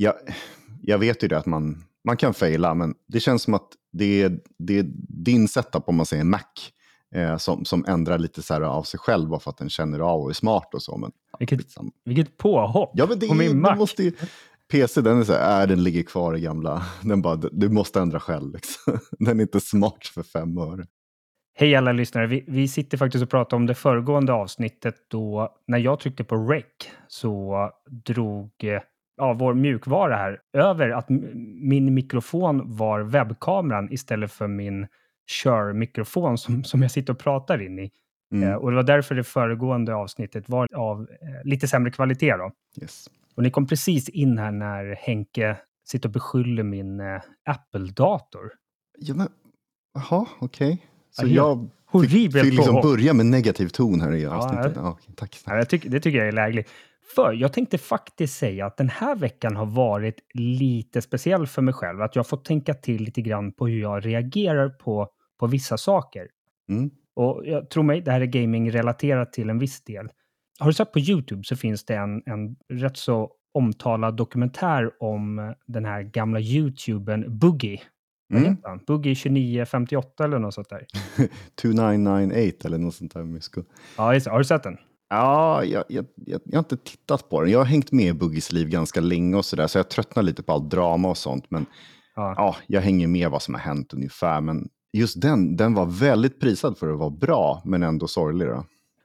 jag, jag vet ju det att man, man kan faila, men det känns som att det är, det är din setup, om man säger Mac, eh, som, som ändrar lite så av sig själv bara för att den känner av och är smart och så. Men, vilket, vilket påhopp ja, men det, på min Mac. Måste ju, PC, den är så här, äh, den ligger kvar i gamla, den bara, du måste ändra själv. Liksom. Den är inte smart för fem öre. Hej alla lyssnare, vi, vi sitter faktiskt och pratar om det föregående avsnittet då när jag tryckte på rec så drog eh, ja, vår mjukvara här över att min mikrofon var webbkameran istället för min Shure-mikrofon som, som jag sitter och pratar in i. Mm. Eh, och det var därför det föregående avsnittet var av eh, lite sämre kvalitet. Då. Yes. Och ni kom precis in här när Henke sitter och beskyller min eh, Apple-dator. Ja, men, jaha, okej. Okay. Så ja, jag fick, fick liksom börja med negativ ton här i avsnittet. Ja, ja, tack. Ja, jag tycker, det tycker jag är lägligt. För jag tänkte faktiskt säga att den här veckan har varit lite speciell för mig själv. Att jag fått tänka till lite grann på hur jag reagerar på, på vissa saker. Mm. Och jag tror mig, det här är gaming-relaterat till en viss del. Har du sett på YouTube så finns det en, en rätt så omtalad dokumentär om den här gamla YouTubern Boogie. Mm. Boogie 2958 eller något sånt där. 2998 eller något sånt där mysko. Ja, just, har du sett den? Ja, jag, jag, jag, jag, har inte tittat på den. Jag har hängt med i Boogies liv ganska länge och sådär, så jag tröttnar lite på allt drama och sånt. Men ja. ja. jag hänger med vad som har hänt ungefär. Men just den, den var väldigt prisad för att vara bra, men ändå sorglig. Då.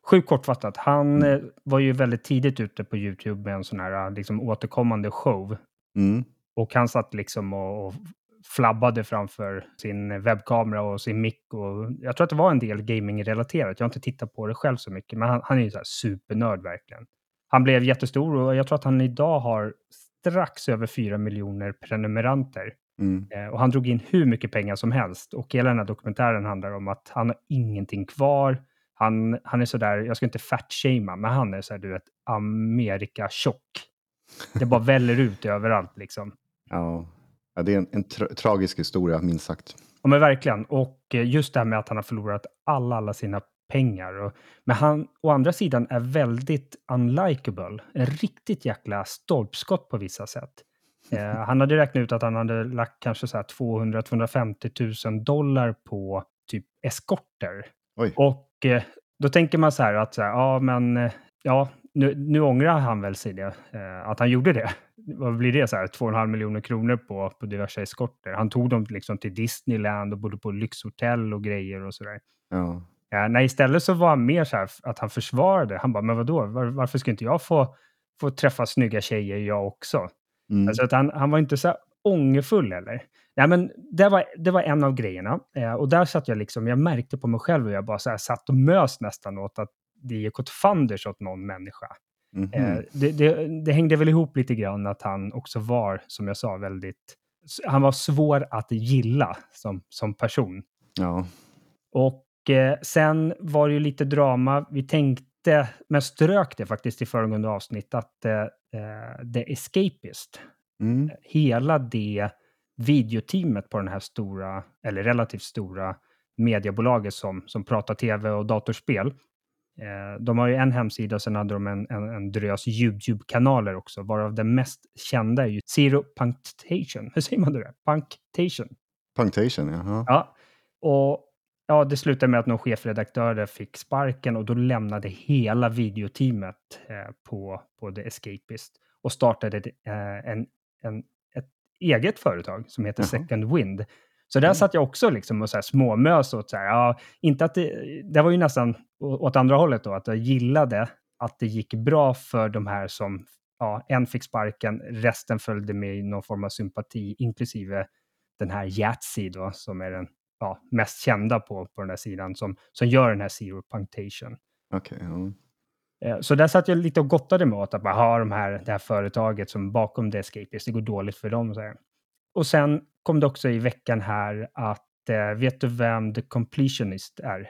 Sjukt kortfattat. Han mm. Eh, var ju väldigt tidigt ute på YouTube med en sån här liksom, återkommande show. Mm. Och han satt liksom och, och flabbade framför sin webbkamera och sin mick. Och jag tror att det var en del gaming-relaterat. Jag har inte tittat på det själv så mycket, men han, han är ju så supernörd verkligen. Han blev jättestor och jag tror att han idag har strax över 4 miljoner prenumeranter. Mm. Eh, och han drog in hur mycket pengar som helst. Och hela den här dokumentären handlar om att han har ingenting kvar. Han, han är sådär, jag ska inte fat-shamea, men han är såhär, du vet, Amerika-tjock. Det bara väller ut överallt liksom. Ja, ja det är en, en tra tragisk historia, minst sagt. Ja, men verkligen. Och eh, just det här med att han har förlorat alla, alla sina pengar. Och, men han å andra sidan är väldigt unlikable. En riktigt jäkla stolpskott på vissa sätt. Eh, han hade räknat ut att han hade lagt kanske 200-250 000 dollar på typ eskorter. Oj. Och eh, då tänker man så här att så här, ja, men eh, ja, nu, nu ångrar han väl sig det, eh, att han gjorde det. Vad blir det? så här, 2,5 miljoner kronor på, på diverse eskorter. Han tog dem liksom till Disneyland och bodde på lyxhotell och grejer och sådär. Ja. Ja, nej, istället så var han mer så här att han försvarade. Han bara, men vadå, Var, varför ska inte jag få, få träffa snygga tjejer jag också? Mm. Alltså att han, han var inte så här ångerfull eller. Nej, men det var, det var en av grejerna. Eh, och där satt jag liksom, jag märkte på mig själv och jag bara så här satt och mös nästan åt att det gick åt fanders åt någon människa. Mm -hmm. eh, det, det, det, hängde väl ihop lite grann att han också var, som jag sa, väldigt... Han var svår att gilla som, som person. Ja. Och eh, sen var det ju lite drama. Vi tänkte, men strök det faktiskt i föregående avsnitt, att eh, eh The Escapist, mm. hela det videoteamet på den här stora, eller relativt stora, mediebolaget som, som pratar tv och datorspel. Eh, de har ju en hemsida och sen hade de en, en, en drös YouTube-kanaler också, varav den mest kända är ju Zero Punctation. Hur säger man det? Punctation. Punctation, jaha. Ja. Och ja, det slutade med att någon chefredaktör fick sparken och då lämnade hela videoteamet eh, på, på The Escapist och startade eh, en, en eget företag som heter Jaha. Second Wind. Så där mm. satt jag också liksom och så här småmös åt så här, ja, inte att det, det var ju nästan åt andra hållet då, att jag gillade att det gick bra för de här som, ja, en fick sparken, resten följde med i någon form av sympati, inklusive den här Yatzy då, som är den ja, mest kända på, på den här sidan, som, som gör den här Zero Punctation. Okay, mm. Eh, så där satt jag lite och gottade mig åt att bara ha de här, det här företaget som bakom The Escapist, det går dåligt för dem. Så här. Och sen kom det också i veckan här att, eh, vet du vem The Completionist är?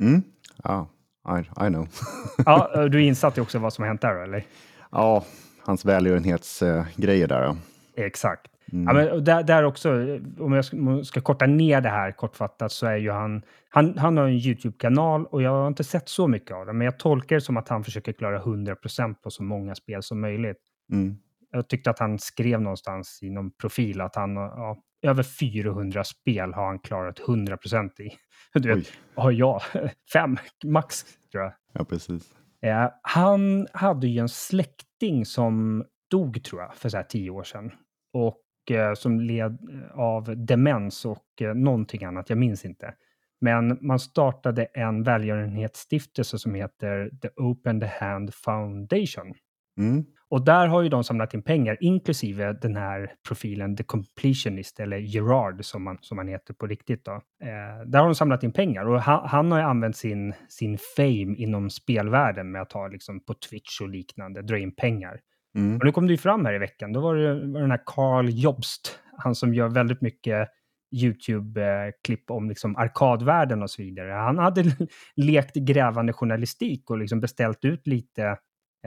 Mm, ja, I, I know. ja, du är insatt i också vad som har hänt där, eller? Ja, hans välgörenhetsgrejer där. Ja. Exakt. Mm. Ja, men där, där också, om jag ska, om jag ska, korta ner det här kortfattat, så är ju han, han, han har en YouTube-kanal och jag har inte sett så mycket av det, men jag tolkar det som att han försöker klara 100% på så många spel som möjligt. Mm. Jag tyckte att han skrev någonstans i någon profil att han ja, över 400 spel har han klarat 100 procent i. Du vet, har jag fem max tror jag. Ja, precis. Eh, han hade ju en släkting som dog tror jag för så här tio år sedan. Och eh, som led av demens och eh, någonting annat, jag minns inte. Men man startade en välgörenhetsstiftelse som heter The Open the Hand Foundation. Mm. Och där har ju de samlat in pengar, inklusive den här profilen The Completionist, eller Gerard som man, som man heter på riktigt. Då. Eh, där har de samlat in pengar och han, han, har ju använt sin, sin fame inom spelvärlden med att ha liksom på Twitch och liknande, dra in pengar. Mm. Och nu kom det ju fram här i veckan, då var det var den här Carl Jobst, han som gör väldigt mycket YouTube-klipp om liksom arkadvärlden och så vidare. Han hade lekt grävande journalistik och liksom beställt ut lite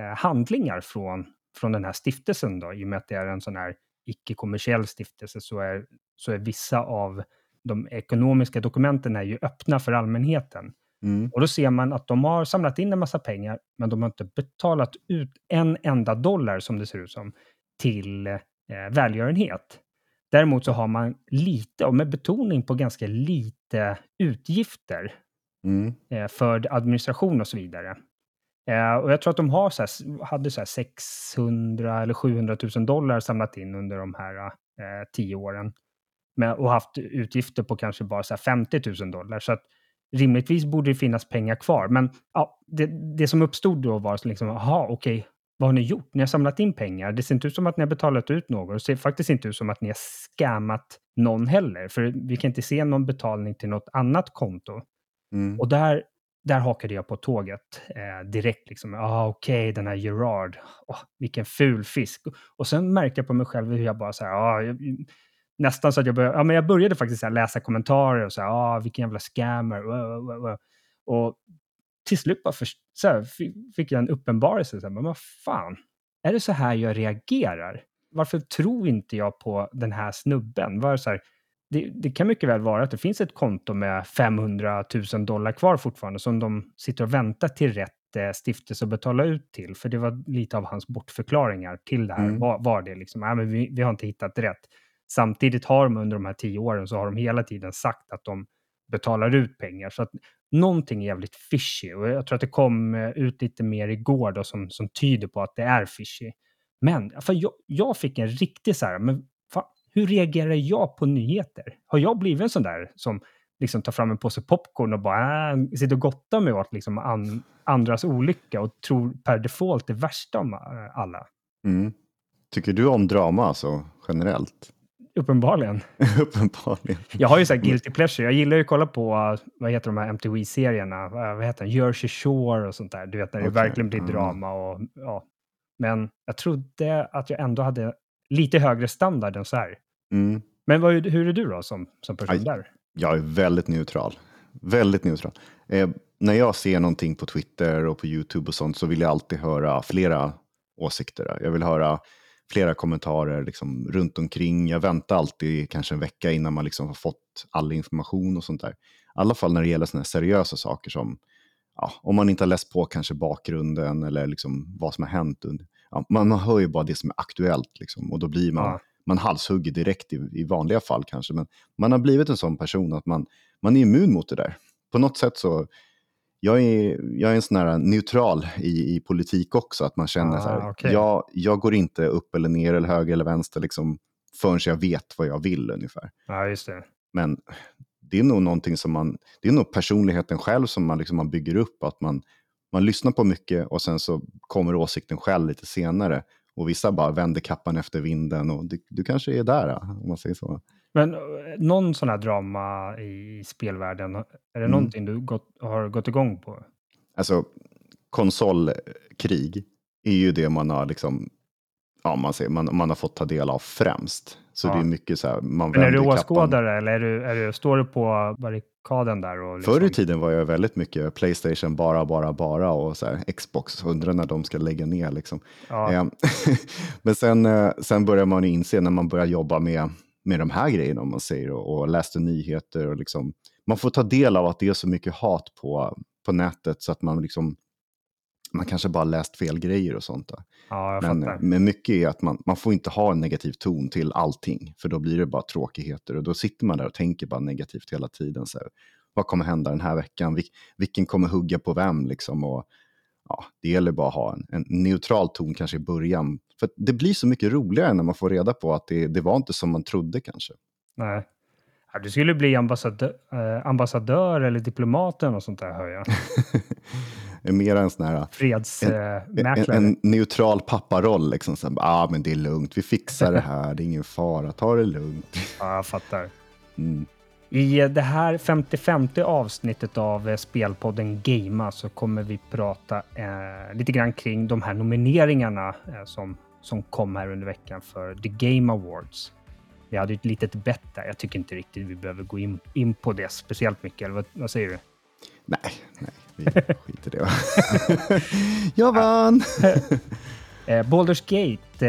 handlingar från, från den här stiftelsen. Då. I och med att det är en sån här icke-kommersiell stiftelse så är, så är vissa av de ekonomiska dokumenten är ju öppna för allmänheten. Mm. Och då ser man att de har samlat in en massa pengar, men de har inte betalat ut en enda dollar, som det ser ut som, till eh, välgörenhet. Däremot så har man lite, och med betoning på ganska lite, utgifter mm. eh, för administration och så vidare. Eh, och jag tror att de har så här, hade så 600 eller 700 000 dollar samlat in under de här eh, tio åren. Med, och haft utgifter på kanske bara så 50 000 dollar. Så att rimligtvis borde det finnas pengar kvar. Men ja, det, det som uppstod då var liksom, jaha, okej, okay, vad har ni gjort? Ni har samlat in pengar. Det ser inte ut som att ni har betalat ut något. Det ser faktiskt inte ut som att ni har scammat någon heller. För vi kan inte se någon betalning till något annat konto. Mm. Och där, där hakade jag på tåget eh, direkt. Liksom. Ah, Okej, okay, den här Gerard. Oh, vilken ful fisk. Och sen märkte jag på mig själv hur jag bara så här, ah, jag, mm. nästan så att jag började, ja, men jag började faktiskt här, läsa kommentarer och så här, ah, vilken jävla scammer. Och till slut bara för, så här, fick jag en uppenbarelse. Så här, men vad fan, är det så här jag reagerar? Varför tror inte jag på den här snubben? Var så här, det, det, kan mycket väl vara att det finns ett konto med 500 000 dollar kvar fortfarande som de sitter och väntar till rätt eh, stiftelse att betala ut till. För det var lite av hans bortförklaringar till det här. Mm. Var, var, det liksom, ja, men vi, vi har inte hittat rätt. Samtidigt har de under de här tio åren så har de hela tiden sagt att de betalar ut pengar. Så att någonting är jävligt fishy och jag tror att det kom eh, ut lite mer igår då som, som tyder på att det är fishy. Men för jag, jag fick en riktig så här, men hur reagerar jag på nyheter? Har jag blivit en sån där som liksom tar fram en påse popcorn och bara äh, sitter och gottar mig åt liksom an, andras olycka och tror per default det värsta om äh, alla? Mm. Tycker du om drama alltså generellt? Uppenbarligen. Uppenbarligen. Jag har ju så här guilty pleasure. Jag gillar ju att kolla på, vad heter de här MTV-serierna? Vad heter den? Jersey Shore och sånt där. Du vet, när det verkligen blir drama och ja. Men jag trodde att jag ändå hade lite högre standard än så här. Mm. Men vad, hur är du då som, som person Aj, där? Jag är väldigt neutral. Väldigt neutral. Eh, när jag ser någonting på Twitter och på YouTube och sånt så vill jag alltid höra flera åsikter. Jag vill höra flera kommentarer liksom, runt omkring. Jag väntar alltid kanske en vecka innan man liksom har fått all information och sånt där. I alla fall när det gäller sådana seriösa saker som ja, om man inte har läst på kanske bakgrunden eller liksom vad som har hänt. Under, ja, man, hör ju bara det som är aktuellt liksom, och då blir man, ja. man halshugger direkt i, i vanliga fall kanske. Men man har blivit en sån person att man, man är immun mot det där. På något sätt så jag är, jag är en sån här neutral i, i politik också, att man känner ah, så här, okay. jag, jag går inte upp eller ner eller höger eller vänster liksom, förrän jag vet vad jag vill ungefär. Ja, just det. Men det är nog någonting som man, det är nog personligheten själv som man, liksom, man bygger upp, att man, man lyssnar på mycket och sen så kommer åsikten själv lite senare. Och vissa bara vänder kappan efter vinden och du, du kanske är där, om man säger så. Men eh, någon sån här drama i spelvärlden, är det mm. någonting du gått, har gått igång på? Alltså, konsolkrig är ju det man har liksom, ja man säger, man, man har fått ta del av främst. Så ja. det är mycket så här, man Men är du åskådare eller är du, är du, står du på barrikaden där? Och liksom... Förr i tiden var jag väldigt mycket Playstation bara, bara, bara och så här, Xbox, undrar när de ska lägga ner liksom. Ja. Ehm, men sen, eh, sen börjar man inse när man börjar jobba med med de här grejerna om man säger och, och läste nyheter och liksom man får ta del av att det är så mycket hat på, på nätet så att man liksom man kanske bara läst fel grejer och sånt. Då. Ja, men, fattar. men mycket är att man, man får inte ha en negativ ton till allting, för då blir det bara tråkigheter och då sitter man där och tänker bara negativt hela tiden. Så här, vad kommer hända den här veckan? Vil, vilken kommer hugga på vem? Liksom? Och, ja, det gäller bara att ha en, en neutral ton kanske i början. För det blir så mycket roligare när man får reda på att det, det var inte som man trodde kanske. Nej. Ja, du skulle bli ambassadör, eh, ambassadör eller diplomat eller något sånt där, hör jag. Mer en sån här... Fredsmäklare. En, en, en, neutral papparoll. Liksom. Ja, ah, men det är lugnt. Vi fixar det här. Det är ingen fara. Ta det lugnt. Ja, jag fattar. Mm. I det här 55 avsnittet av spelpodden Gamea så kommer vi prata eh, lite grann kring de här nomineringarna eh, som, som kom här under veckan för The Game Awards. Vi hade ett litet bett där. Jag tycker inte riktigt vi behöver gå in, in på det speciellt mycket. Eller vad, vad säger du? Nej, nej, vi skiter i det. Jag vann! eh, Baldur's Gate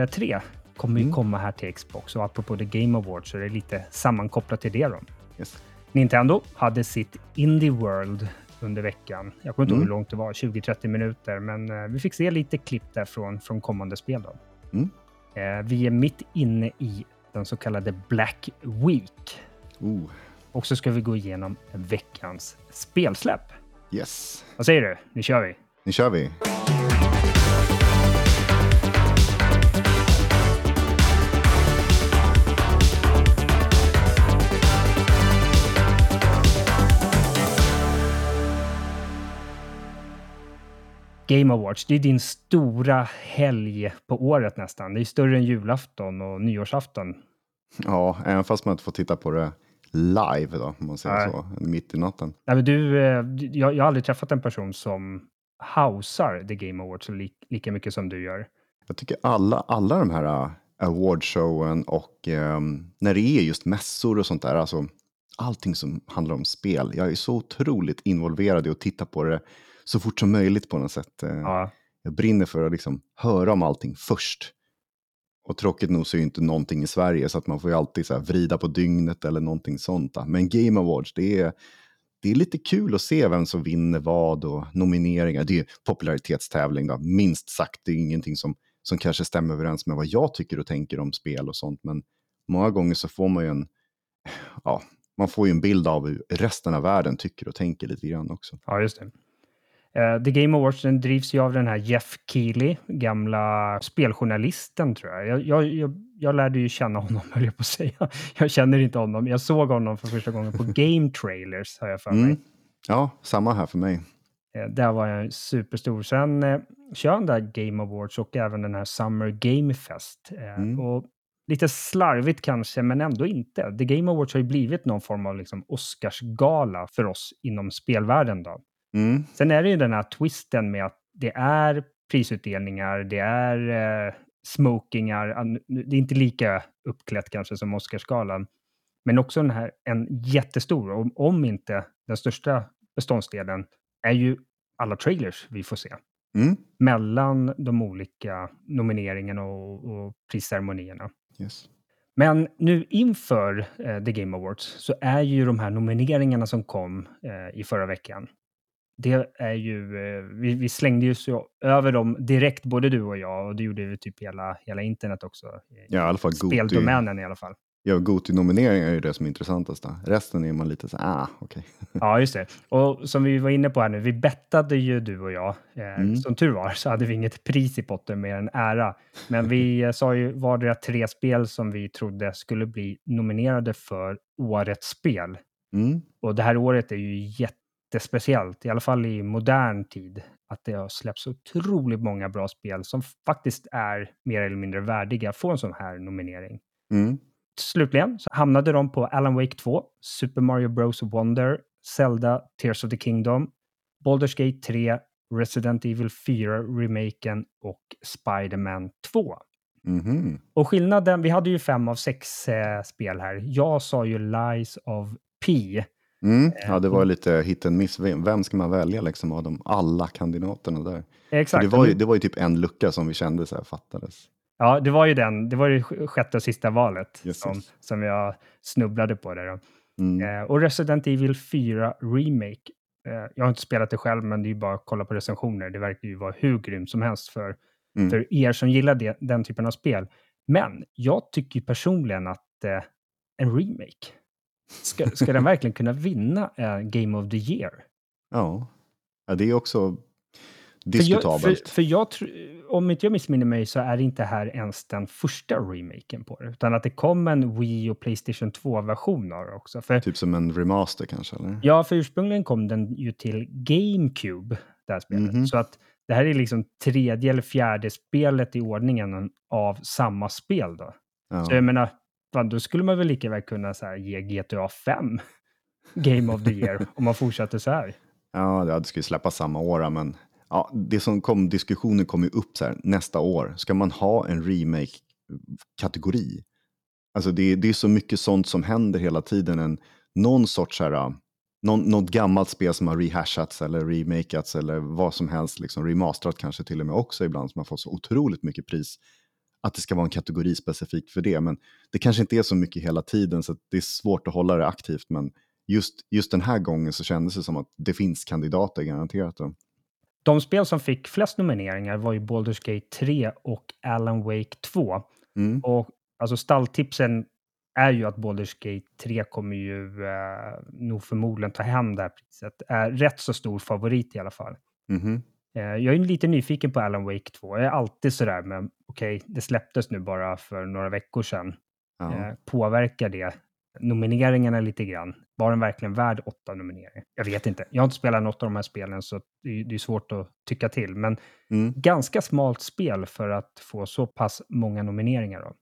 eh, 3 kommer ju mm. komma här till Xbox och apropå The Game Awards så är det lite sammankopplat till det. Då. Yes. Nintendo hade sitt Indie World under veckan. Jag kommer inte ihåg mm. hur långt det var, 20-30 minuter, men eh, vi fick se lite klipp där från, kommande spel. Då. Mm. Eh, vi är mitt inne i den så kallade Black Week. Oh. Och så ska vi gå igenom veckans spelsläpp. Yes. Vad säger du? Nu kör vi. Nu kör vi. Game Awards, det är din stora helg på året nästan. Det är större än julafton och nyårsafton. Ja, även fast man inte får titta på det live då, om man säger Nej. så, mitt i natten. Nej, men du, eh, jag, jag har aldrig träffat en person som hausar The Game Awards li, lika mycket som du gör. Jag tycker alla, alla de här uh, awardshowen och um, när det är just mässor och sånt där, alltså allting som handlar om spel. Jag är så otroligt involverad i att titta på det så fort som möjligt på något sätt. Eh, ja. Jag brinner för att liksom höra om allting först. Och tråkigt nog så är ju inte någonting i Sverige så att man får ju alltid så vrida på dygnet eller någonting sånt. Men Game Awards, det är, det är lite kul att se vem som vinner vad och nomineringar. Det är popularitetstävling då, minst sagt. Det är ingenting som, som kanske stämmer överens med vad jag tycker och tänker om spel och sånt. Men många gånger så får man ju en, ja, man får ju en bild av hur resten av världen tycker och tänker lite grann också. Ja, just det. Uh, The Game Awards den drivs ju av den här Jeff Keely, gamla speljournalisten tror jag. Jag, jag, jag, jag lärde ju känna honom, höll jag på att säga. Jag känner inte honom. Jag såg honom för första gången på Game Trailers, har jag för mig. Mm. Ja, samma här för mig. Uh, där var jag superstor. Sen uh, kör han där Game Awards och även den här Summer Game Fest. Uh, mm. Och lite slarvigt kanske, men ändå inte. The Game Awards har ju blivit någon form av liksom Oscarsgala för oss inom spelvärlden. Då. Mm. Sen är det ju den här twisten med att det är prisutdelningar, det är eh, smokingar, det är inte lika uppklätt kanske som Oscarsgalan. Men också den här, en jättestor, om, om inte den största beståndsdelen, är ju alla trailers vi får se. Mm. Mellan de olika nomineringarna och, och prisceremonierna. Yes. Men nu inför eh, The Game Awards så är ju de här nomineringarna som kom eh, i förra veckan det är ju, eh, vi, vi, slängde ju så över dem direkt, både du och jag, och det gjorde vi typ hela, hela internet också. Ja, i alla fall Speldomänen i alla fall. Ja, Goti-nomineringar är ju det som är intressantast. Resten är man lite så ah, okej. Okay. ja, just det. Och som vi var inne på här nu, vi bettade ju du och jag. Eh, mm. Som tur var så hade vi inget pris i potten mer än ära. Men vi eh, sa ju vardera tre spel som vi trodde skulle bli nominerade för årets spel. Mm. Och det här året är ju jätte jättespeciellt, i alla fall i modern tid, att det har släppts otroligt många bra spel som faktiskt är mer eller mindre värdiga att få en sån här nominering. Mm. Slutligen så hamnade de på Alan Wake 2, Super Mario Bros Wonder, Zelda, Tears of the Kingdom, Baldur's Gate 3, Resident Evil 4 remaken och Spider-Man 2. Mm. Och skillnaden, vi hade ju fem av sex eh, spel här. Jag sa ju Lies of P Mm. Ja, det var lite hit and miss. Vem ska man välja liksom av de alla kandidaterna där? Exakt. Det var, ju, det var ju typ en lucka som vi kände så här fattades. Ja, det var ju den. Det var det sjätte och sista valet yes, som, yes. som jag snubblade på. Det. Mm. Eh, och Resident Evil 4 Remake eh, jag har inte spelat det själv, men det är ju bara att kolla på recensioner. Det verkar ju vara hur grymt som helst för, mm. för er som gillar det, den typen av spel. Men jag tycker personligen att eh, en remake, ska, ska den verkligen kunna vinna eh, Game of the Year? Ja. ja, det är också diskutabelt. För jag, för, för jag om inte jag missminner mig så är det inte här ens den första remaken på det, utan att det kom en Wii och Playstation 2-version av det också. För, typ som en remaster kanske? Eller? Ja, för ursprungligen kom den ju till GameCube, det här spelet. Mm -hmm. Så att det här är liksom tredje eller fjärde spelet i ordningen av samma spel då. Ja. Så jag menar, fan, då skulle man väl lika väl kunna så här, ge GTA 5 Game of the Year om man fortsätter så här. Ja, det skulle släppa samma år, men ja, det som kom, diskussionen kom ju upp så här, nästa år, ska man ha en remake-kategori? Alltså det, det är så mycket sånt som händer hela tiden, en, någon sorts här, någon, något gammalt spel som har rehashats eller remakats eller vad som helst, liksom remasterat kanske till och med också ibland, som har fått så otroligt mycket pris att det ska vara en kategori specifikt för det. Men det kanske inte är så mycket hela tiden så det är svårt att hålla det aktivt. Men just, just den här gången så kändes det som att det finns kandidater garanterat. Då. De spel som fick flest nomineringar var ju Baldur's Gate 3 och Alan Wake 2. Mm. Och alltså stalltipsen är ju att Baldur's Gate 3 kommer ju eh, nog förmodligen ta hem det här priset. Är rätt så stor favorit i alla fall. Mm. Eh, jag är lite nyfiken på Alan Wake 2. Jag är alltid sådär med, okej, okay, det släpptes nu bara för några veckor sedan. Ja. Eh, påverkar det nomineringarna lite grann? Var den verkligen värd åtta nomineringar? Jag vet inte. Jag har inte spelat något av de här spelen så det är, det är svårt att tycka till. Men mm. ganska smalt spel för att få så pass många nomineringar. Då.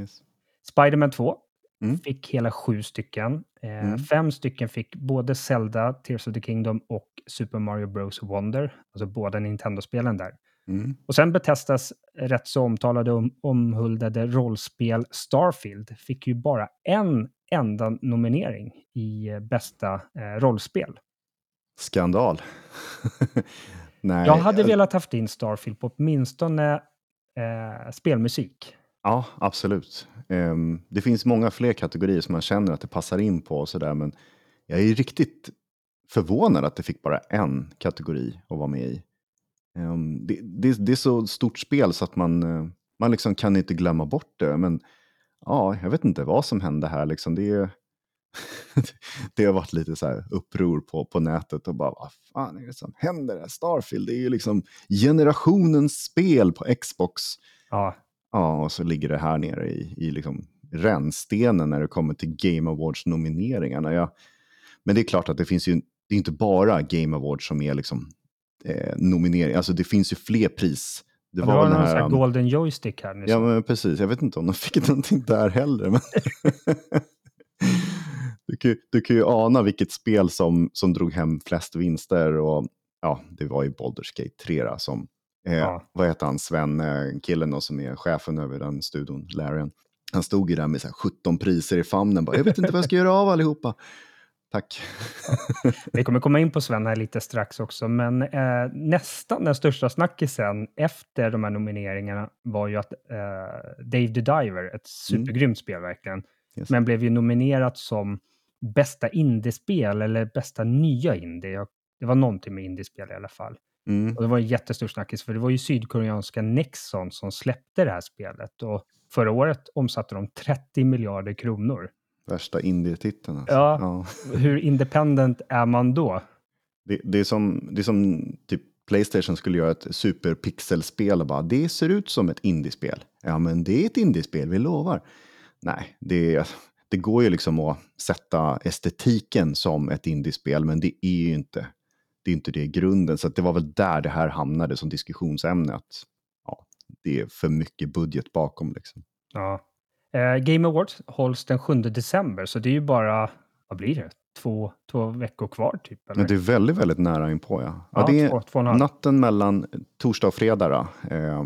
Yes. Spiderman 2 mm. fick hela sju stycken. Eh, mm. Fem stycken fick både Zelda, Tears of the Kingdom och Super Mario Bros Wonder. Alltså båda Nintendo-spelen där. Mm. Och sen Betestas rätt så omtalade och omhuldade rollspel Starfield fick ju bara en enda nominering i eh, bästa eh, rollspel. Skandal. Nej, jag hade velat haft in Starfield på åtminstone eh, spelmusik. Ja, absolut. Um, det finns många fler kategorier som man känner att det passar in på och sådär, men jag är riktigt förvånad att det fick bara en kategori att vara med i. Um, det, det, det, är så stort spel så att man, eh, man liksom kan inte glömma bort det, men ja, jag vet inte vad som hände här. Liksom. Det, det har varit lite så här uppror på, på nätet och bara vad fan är det som händer? Starfield, det är ju liksom generationens spel på Xbox. Ja. Ja, och så ligger det här nere i, i liksom rännstenen när det kommer till Game Awards-nomineringarna. Ja, men det är klart att det finns ju, det är inte bara Game Awards som är liksom eh, nominering, alltså det finns ju fler pris det var, det var någon här, um, golden joystick här nyss. Ja, men precis. Jag vet inte om de fick någonting där heller. Men du, kan, du kan ju ana vilket spel som, som drog hem flest vinster. Och, ja, det var ju Baldur's Gate 3 då, som, eh, ja. vad heter han, Sven, eh, killen då, som är chefen över den studion, Larian. Han stod ju där med så 17 priser i famnen. Bara, jag vet inte vad jag ska göra av allihopa. Tack. Ja. Vi kommer komma in på Sven här lite strax också, men eh, nästan den största snackisen efter de här nomineringarna var ju att eh, Dave the Diver, ett mm. supergrymt mm. spel verkligen, yes. men blev ju nominerat som bästa indiespel eller bästa nya indie. Det var någonting med indiespel i alla fall. Mm. Och det var en jättestor snackis, för det var ju sydkoreanska Nexon som släppte det här spelet. Och förra året omsatte de 30 miljarder kronor. Värsta indie-titeln. Alltså. Ja, ja, hur independent är man då? Det, det, är som, det är som typ Playstation skulle göra ett superpixelspel och bara det ser ut som ett indiespel. Ja, men det är ett indiespel, vi lovar. Nej, det, det går ju liksom att sätta estetiken som ett indiespel, men det är ju inte det, är inte det grunden. Så det var väl där det här hamnade som diskussionsämne. Att, ja, det är för mycket budget bakom. Liksom. Ja, Eh, Game Awards hålls den 7 december, så det är ju bara, vad blir det, två, två veckor kvar typ? Eller? Men det är väldigt, väldigt nära inpå ja. ja, ja det är två, två natten mellan torsdag och fredag då. Eh,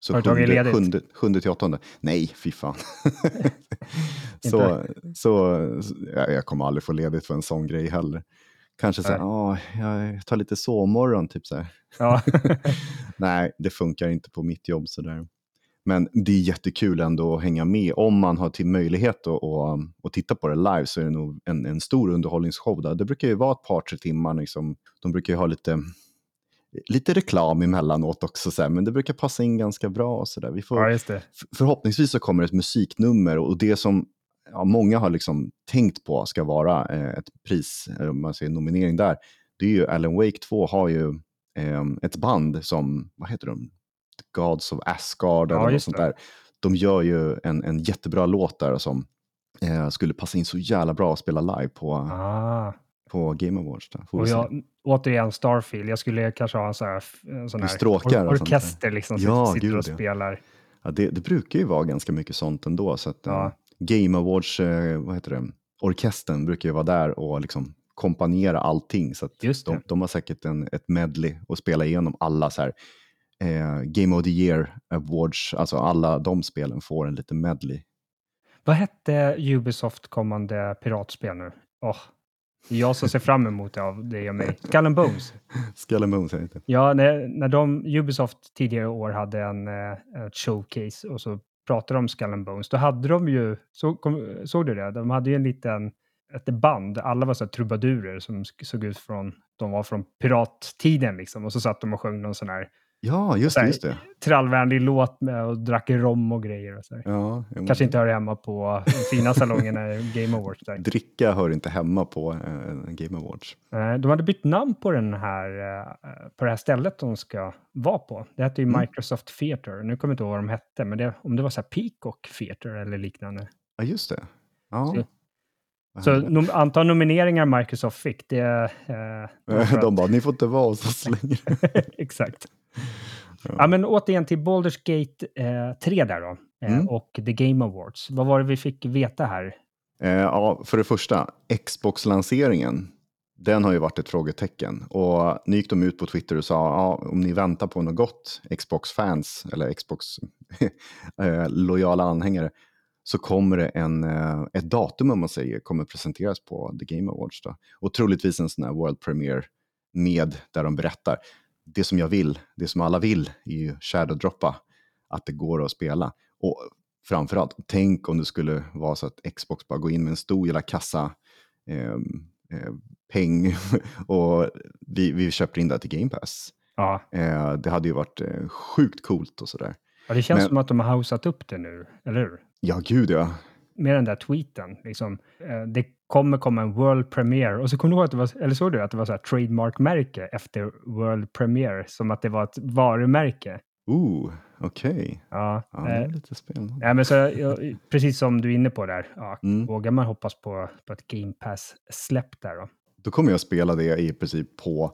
så Har du tagit ledigt? Sjunde, sjunde till åttonde. Nej, fy fan. så, så ja, jag kommer aldrig få ledigt för en sån grej heller. Kanske så här, jag tar lite sovmorgon, typ så här. Ja. Nej, det funkar inte på mitt jobb så där. Men det är jättekul ändå att hänga med. Om man har till möjlighet att, att, att titta på det live så är det nog en, en stor underhållningsshow. Där. Det brukar ju vara ett par, tre timmar. Liksom. De brukar ju ha lite, lite reklam emellanåt också, så här, men det brukar passa in ganska bra. Och så där. Vi får, ja, Förhoppningsvis så kommer ett musiknummer och det som ja, många har liksom tänkt på ska vara eh, ett pris, eller om man säger nominering där, det är ju Alan Wake 2 har ju eh, ett band som, vad heter de, Gods of Asgard eller något sånt där. De gör ju en, en jättebra låt där som eh, skulle passa in så jävla bra att spela live på, ah. på Game Awards. Och jag, återigen Starfield, jag skulle kanske ha en sån här, en sån här or orkester liksom, som ja, sitter gud, och spelar. Ja, det, det, brukar ju vara ganska mycket sånt ändå. Så att, ja. Game Awards, eh, vad heter det, orkestern brukar ju vara där och liksom kompanjera allting. Så de, de, har säkert en, ett medley och spela igenom alla så här, eh, Game of the Year Awards, alltså alla de spelen får en liten medley. Vad hette Ubisoft kommande piratspel nu? Oh, jag som ser fram emot det av det och mig. Skull and Bones. Skull and Bones, inte. Ja, när, när de, Ubisoft tidigare år hade en, eh, showcase och så pratade om Skull and Bones, då hade de ju, så, kom, såg du det? De hade ju en liten, ett band, alla var så här trubadurer som såg ut från, de var från pirattiden liksom, och så satt de och sjöng någon sån här Ja, just det. Just det. Trallvänlig låt med och drack rom och grejer. Och så ja, Kanske inte hör hemma på de fina salongerna Game Awards. Där. Dricka hör inte hemma på uh, Game Awards. Uh, de hade bytt namn på, den här, uh, på det här stället de ska vara på. Det hette ju mm. Microsoft Theater. Nu kommer jag inte ihåg vad de hette, men det, om det var så här Peacock Theater eller liknande. Ja, just det. Ja. Så, så nom antal nomineringar Microsoft fick, det... Eh, de bara, ni får inte vara hos oss längre. Exakt. Ja. ja. men återigen till Baldur's Gate eh, 3 där då, eh, mm. och The Game Awards. Vad var det vi fick veta här? Eh, ja, för det första, Xbox-lanseringen, den har ju varit ett frågetecken. Och nu gick de ut på Twitter och sa, ja, om ni väntar på något gott, Xbox-fans, eller Xbox-lojala eh, anhängare, så kommer det en, eh, ett datum, om man säger, kommer presenteras på The Game Awards. Då. Och troligtvis en sån här World Premiere med där de berättar. Det som jag vill, det som alla vill, är ju shadow-droppa, att det går att spela. Och framförallt, tänk om det skulle vara så att Xbox bara går in med en stor jävla kassa eh, eh, peng och vi, vi köper in det till Game Pass. Ja. Eh, det hade ju varit eh, sjukt coolt och sådär. Ja, det känns Men, som att de har haussat upp det nu, eller hur? Ja, gud ja. Med den där tweeten, liksom, eh, det kommer komma en World Premiere. Och så kommer du ihåg att det var, eller såg du att det var så här trademark-märke efter World Premiere, som att det var ett varumärke. Ooh, okej. Okay. Ja, ja, det är eh, lite spännande. Ja, men så, precis som du är inne på där, ja, mm. vågar man hoppas på, på ett Game Pass-släpp där då? Då kommer jag spela det i princip på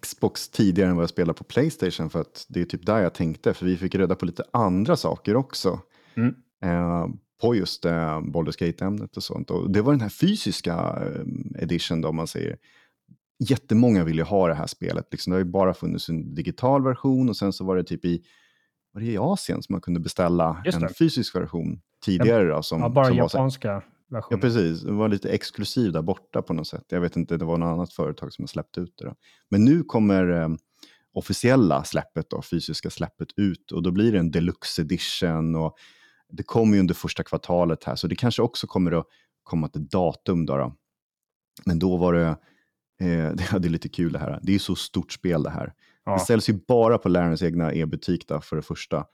Xbox tidigare än vad jag spelade på Playstation för att det är typ där jag tänkte, för vi fick reda på lite andra saker också. Mm. Eh, på just eh, Baldur's Gate-ämnet och sånt. Och det var den här fysiska eh, edition då, om man säger. Jättemånga vill ju ha det här spelet. Liksom, det har ju bara funnits en digital version och sen så var det typ i, var det i Asien som man kunde beställa en fysisk version tidigare. Då, som, ja, bara som japanska versionen. Ja, precis. Det var lite exklusiv där borta på något sätt. Jag vet inte, det var något annat företag som har släppt ut det. Då. Men nu kommer eh, officiella släppet, då, fysiska släppet ut och då blir det en deluxe edition och det kommer ju under första kvartalet här, så det kanske också kommer att komma till datum. Då, då. Men då var det, eh, det är lite kul det här, det är så stort spel det här. Ja. Det säljs ju bara på lärarens egna e-butik för det första.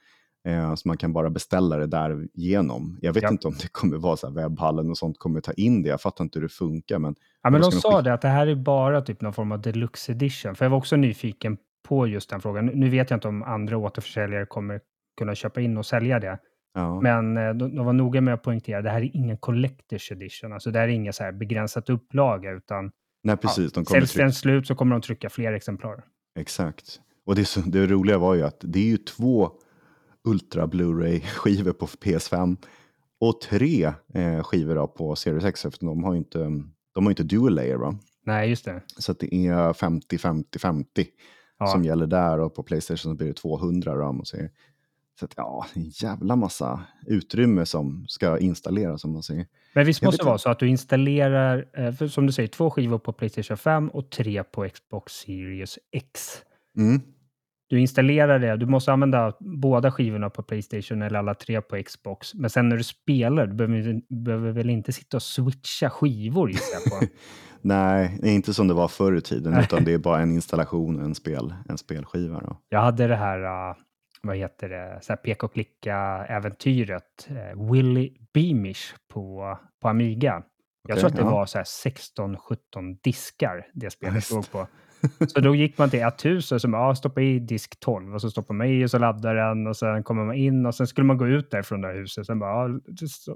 Eh, så man kan bara beställa det där genom. Jag vet ja. inte om det kommer vara så här webbhallen och sånt kommer ta in det. Jag fattar inte hur det funkar. Men, ja, men de sa det att det här är bara typ någon form av deluxe edition. För jag var också nyfiken på just den frågan. Nu vet jag inte om andra återförsäljare kommer kunna köpa in och sälja det. Ja. Men eh, de, de, var noga med att poängtera, det här är ingen collectors edition, alltså det här är inget så här begränsat upplaga, utan Nej, precis, ja, säljs den slut så kommer de trycka fler exemplar. Exakt. Och det, så, det roliga var ju att det är ju två Ultra Blu-ray-skivor på PS5 och tre eh, skivor på Series X, för de har ju inte, de har inte dual layer. Va? Nej, just det. Så det är 50-50-50 ja. som gäller där och på Playstation så blir det 200. Då, man säger. Så att, ja, en jävla massa utrymme som ska installeras om man säger. Men visst måste det vara så att du installerar, eh, för som du säger, två skivor på Playstation 5 och tre på Xbox Series X. Mm. du installerar det, du måste använda båda skivorna på Playstation eller alla tre på Xbox. Men sen när du spelar, du behöver, behöver väl inte sitta och switcha skivor gissar jag på? Nej, det är inte som det var förr i tiden, utan det är bara en installation och en, spel, en spelskiva. Då. Jag hade det här, uh, vad heter det, så här peka och klicka-äventyret, uh, Willy Beamish på, på Amiga. Jag okay, tror att det ja. var 16-17 diskar det spelet låg på. Så då gick man till ett hus och så bara, ja, stoppa i disk 12 och så stoppar man i och så laddar den och sen kommer man in och sen skulle man gå ut där från det här huset. Sen bara, ja,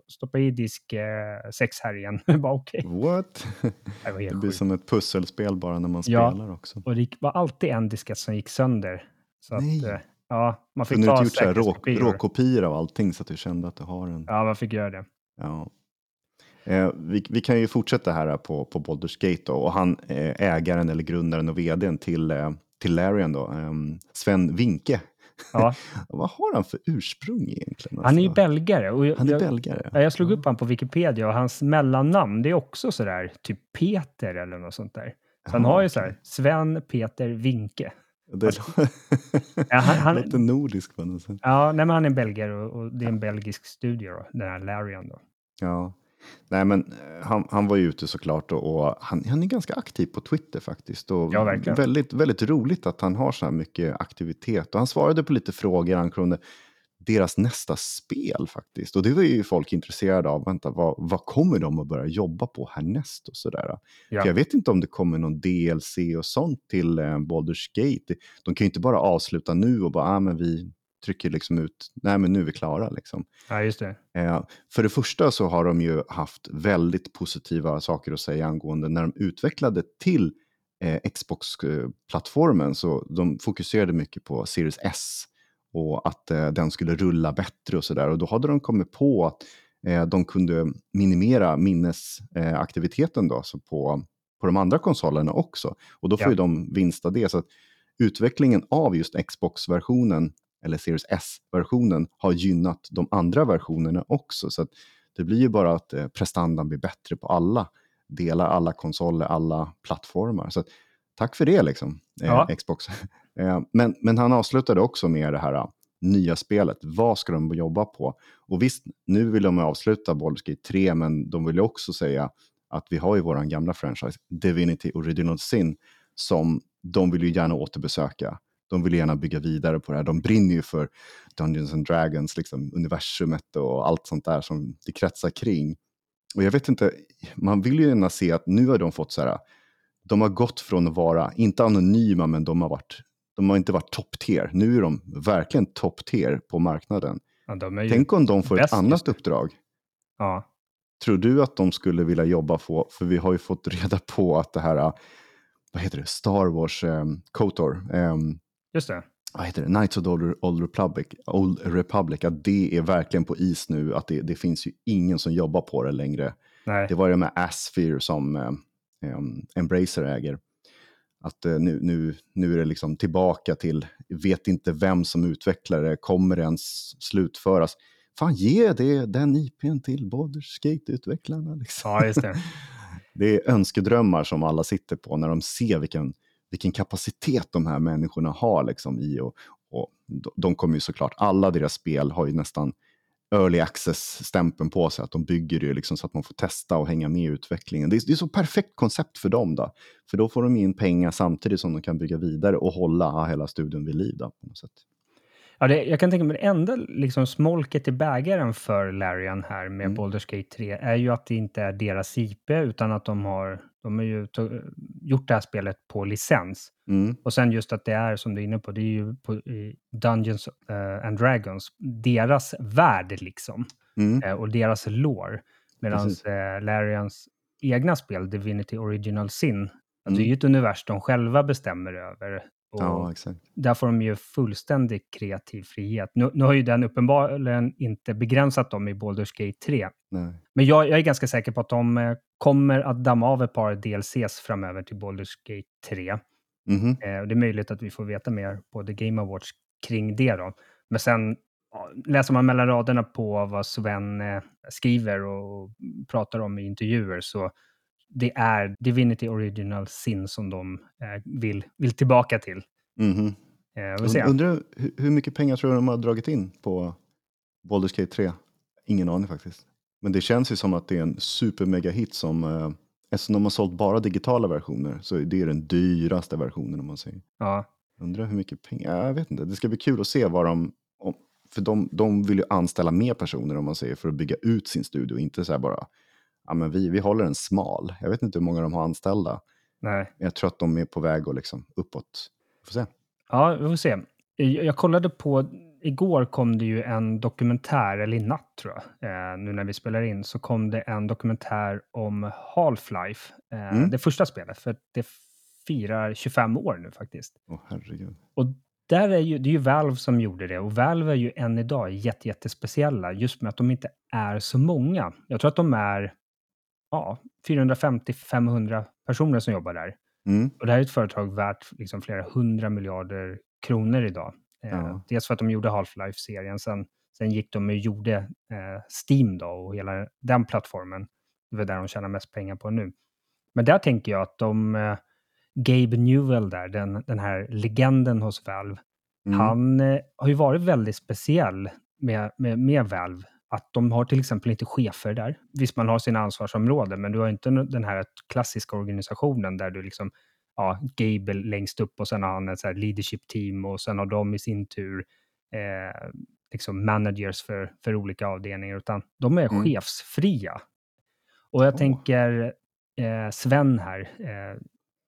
stoppa i disk eh, 6 här igen. bara okej. Okay. What? Det, det blir som ett pusselspel bara när man ja, spelar också. och det var alltid en diskett som gick sönder. Så Nej. Att, eh, ja, man fick ta gjort rå, råkopior av allting så att du kände att du har en. Ja, man fick göra det. Ja. Eh, vi, vi, kan ju fortsätta här på, på Baldur's Gate då, och han eh, ägaren eller grundaren och vdn till, eh, till Larian då, eh, Sven Winke. Ja. Vad har han för ursprung egentligen? Alltså? Han är ju alltså? belgare. Och jag, han är belgare? Jag, jag slog upp han på Wikipedia och hans mellannamn det är också sådär typ Peter eller något sånt där. Så han har ju så här Sven Peter Winke. Det alltså, ja, han, han, låter nordiskt på något sätt. Ja, nej, men han är belgare och, och, det är en belgisk studio, då, den här Larian. Då. Ja, Nej, men eh, han, han var ju ute såklart och, och han, han är ganska aktiv på Twitter faktiskt. Och ja, verkligen. Väldigt, väldigt roligt att han har så här mycket aktivitet. Och han svarade på lite frågor angående deras nästa spel faktiskt. Och det var ju folk intresserade av. Vänta, vad, vad kommer de att börja jobba på härnäst och sådär? Ja. För jag vet inte om det kommer någon DLC och sånt till eh, Baldur's Gate. De kan ju inte bara avsluta nu och bara, ah, men vi, trycker liksom ut, nej men nu är vi klara. Liksom. Ja, just det. Eh, för det första så har de ju haft väldigt positiva saker att säga angående när de utvecklade till eh, Xbox-plattformen så de fokuserade mycket på Series S och att eh, den skulle rulla bättre och sådär. Och då hade de kommit på att eh, de kunde minimera minnesaktiviteten då, så på, på de andra konsolerna också. Och då får ja. ju de vinst av det. Så att utvecklingen av just Xbox-versionen eller Series S-versionen har gynnat de andra versionerna också. Så det blir ju bara att eh, prestandan blir bättre på alla delar, alla konsoler, alla plattformar. Så tack för det liksom, eh, ja. Xbox. Eh, men, men han avslutade också med det här äh, nya spelet. Vad ska de jobba på? Och visst, nu vill de avsluta Baldur's Gate 3, men de vill också säga att vi har ju vår gamla franchise, Divinity Original Sin, som de vill ju gärna återbesöka de vill gärna bygga vidare på det här. De brinner ju för Dungeons and Dragons, liksom, universumet och allt sånt där som det kretsar kring. Och jag vet inte, man vill ju gärna se att nu har de fått så här, äh, de har gått från att vara, inte anonyma, men de har, varit, de har inte varit top tier. Nu är de verkligen top tier på marknaden. Ja, Tänk om de får ett annat uppdrag. Ja. Tror du att de skulle vilja jobba på, för vi har ju fått reda på att det här, vad heter det, Star Wars, um, KOTOR, um, Just det. Vad heter det? Knights of the Old Republic, Old Republic, att det är verkligen på is nu. Att det, det finns ju ingen som jobbar på det längre. Nej. Det var det med Asphere som um, Embracer äger. Att eh, nu, nu, nu är det liksom tillbaka till, vet inte vem som utvecklar det, kommer det ens slutföras? Fan, ge det, den IPn till Baldur's Gate-utvecklarna. Liksom. Ja, just det. det är önskedrömmar som alla sitter på när de ser vilken vilken kapacitet de här människorna har liksom i och, och de kommer ju såklart, alla deras spel har ju nästan early access-stämpeln på sig, att de bygger det liksom så att man får testa och hänga med i utvecklingen. Det är, det är så perfekt koncept för dem då, för då får de in pengar samtidigt som de kan bygga vidare och hålla hela studion vid liv då, på något sätt. Ja, det, jag kan tänka mig det enda liksom, smolket i bägaren för Larian här med mm. Baldur's Gate 3 är ju att det inte är deras IP utan att de har, de har ju gjort det här spelet på licens. Mm. Och sen just att det är, som du är inne på, det är ju på Dungeons uh, and Dragons, deras värld liksom. Mm. Uh, och deras lore. Medan uh, Larians egna spel, Divinity Original Sin, mm. det är ju ett univers de själva bestämmer över. Ja, exakt. Där får de ju fullständig kreativ frihet. Nu, nu har ju den uppenbarligen inte begränsat dem i Baldur's Gate 3. Nej. Men jag, jag, är ganska säker på att de eh, kommer att damma av ett par DLCs framöver till Baldur's Gate 3. Mm -hmm. eh, det är möjligt att vi får veta mer på The Game Awards kring det. Då. Men sen läser man mellan raderna på vad Sven eh, skriver och pratar om i intervjuer så det är Divinity Original Sin som de eh, vill, vill tillbaka till. Mm -hmm. Undrar hur, hur mycket pengar tror du de har dragit in på Baldur's Gate 3? Ingen aning faktiskt. Men det känns ju som att det är en supermega hit som eh, Eftersom de har sålt bara digitala versioner så är det den dyraste versionen om man säger. Ja. Undrar hur mycket pengar, jag vet inte. Det ska bli kul att se vad de, om, för de, de vill ju anställa mer personer om man säger för att bygga ut sin studio, inte så här bara, ja men vi, vi håller den smal. Jag vet inte hur många de har anställda. Nej. Jag tror att de är på väg och liksom uppåt. Vi får se. Ja, vi får se. Jag kollade på, igår kom det ju en dokumentär, eller i natt tror jag, eh, nu när vi spelar in, så kom det en dokumentär om Half-Life, eh, mm. det första spelet, för det firar 25 år nu faktiskt. Åh herregud. Och där är ju, det är ju Valve som gjorde det och Valve är ju än idag jätte, jättespeciella just med att de inte är så många. Jag tror att de är ja, 450-500 personer som jobbar där. Mm. Och det här är ett företag värt liksom flera hundra miljarder kronor idag. Eh, ja. dels för att de gjorde Half-Life-serien, sen, sen gick de och gjorde eh, Steam då och hela den plattformen. Det är där de tjänar mest pengar på nu. Men där tänker jag att de, eh, Gabe Newell där, den, den här legenden hos Valve, mm. han eh, har ju varit väldigt speciell med, med, med Valve. Att de har till exempel inte chefer där. Visst, man har sina ansvarsområden, men du har inte den här klassiska organisationen där du liksom ja, Gable längst upp och sen har han ett så leadership team och sen har de i sin tur eh, liksom managers för, för olika avdelningar, utan de är mm. chefsfria. Och jag oh. tänker eh, Sven här, eh,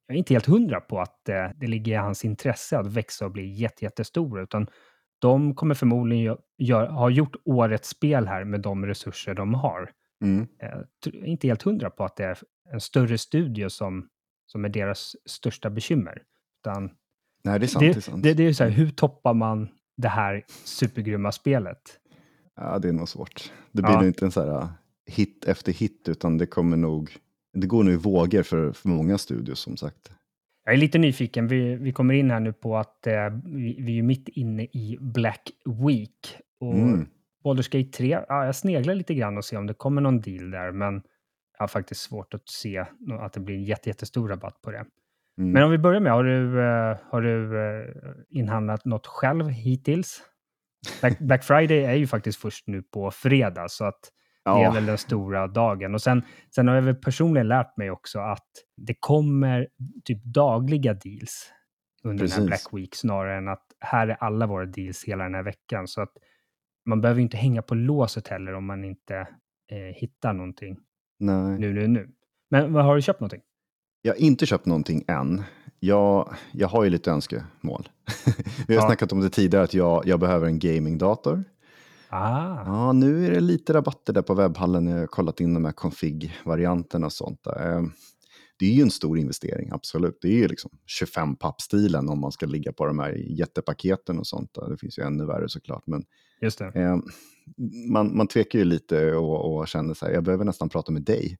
jag är inte helt hundra på att eh, det ligger i hans intresse att växa och bli jätte, jättestora, utan de kommer förmodligen gör, ha gjort årets spel här med de resurser de har. Mm. Eh, inte helt hundra på att det är en större studio som som är deras största bekymmer. Utan Nej, det är sant. Det, det är, sant. Det, det är så här, hur toppar man det här supergrymma spelet? Ja, det är nog svårt. Det blir ja. nog inte en så här uh, hit efter hit, utan det kommer nog... Det går nog i vågor för, för många studios, som sagt. Jag är lite nyfiken. Vi, vi kommer in här nu på att eh, vi, vi, är mitt inne i Black Week. Och mm. Baldur's Gate 3, ja, jag sneglar lite grann och ser om det kommer någon deal där, men jag har faktiskt svårt att se att det blir en jätte, jättestor rabatt på det. Mm. Men om vi börjar med, har du, uh, har du uh, inhandlat något själv hittills? Black, Black, Friday är ju faktiskt först nu på fredag, så att ja. det är väl den stora dagen. Och sen, sen har jag väl personligen lärt mig också att det kommer typ dagliga deals under Precis. den här Black Week, snarare än att här är alla våra deals hela den här veckan. Så att man behöver inte hänga på låset heller om man inte eh, hittar någonting. Nej. Nu, nu, nu. Men vad har du köpt någonting? Jag har inte köpt någonting än. Jag, jag har ju lite önskemål. Vi har ja. snackat om det tidigare att jag, jag behöver en gamingdator. Ah. Ja, nu är det lite rabatter där på webbhallen. Jag har kollat in de här config-varianterna och sånt. Där. Ehm, det är ju en stor investering, absolut. Det är ju liksom 25 pappstilen om man ska ligga på de här jättepaketen och sånt. Där. Det finns ju ännu värre såklart. Men, Just det. Eh, man, man tvekar ju lite och, och känner så här, jag behöver nästan prata med dig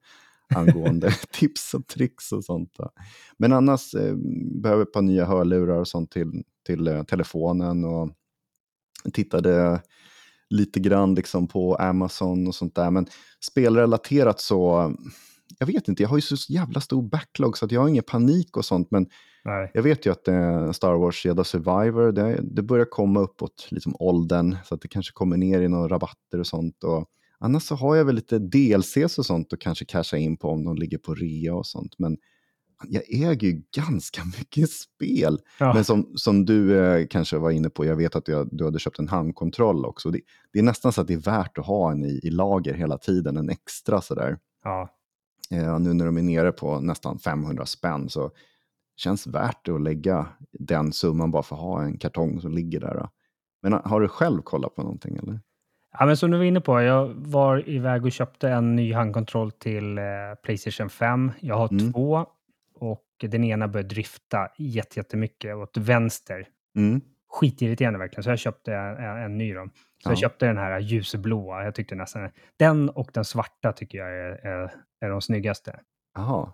angående tips och tricks och sånt. Där. Men annars eh, behöver ett par nya hörlurar och sånt till, till eh, telefonen och tittade lite grann liksom på Amazon och sånt där. Men spelrelaterat så jag vet inte, jag har ju så jävla stor backlog så att jag har ingen panik och sånt. Men Nej. jag vet ju att eh, Star Wars Jedi Survivor, det, det börjar komma uppåt liksom åldern. Så att det kanske kommer ner i några rabatter och sånt. Och annars så har jag väl lite DLCs och sånt och kanske casha in på om de ligger på rea och sånt. Men jag äger ju ganska mycket spel. Ja. Men som, som du eh, kanske var inne på, jag vet att du, du hade köpt en handkontroll också. Det, det, är nästan så att det är värt att ha en i, i lager hela tiden, en extra sådär. Ja. Eh, nu när de är nere på nästan 500 spänn så känns värt det att lägga den summan bara för att ha en kartong som ligger där. Men har du själv kollat på någonting eller? Ja, men som du var inne på, jag var iväg och köpte en ny handkontroll till eh, Playstation 5. Jag har mm. två och den ena börjar drifta jättemycket åt vänster. Mm. Skitirriterande verkligen, så jag köpte en, en ny. Då. Så ja. jag köpte den här ljusblåa. Jag tyckte nästan den och den svarta tycker jag är, är, är de snyggaste. Jaha,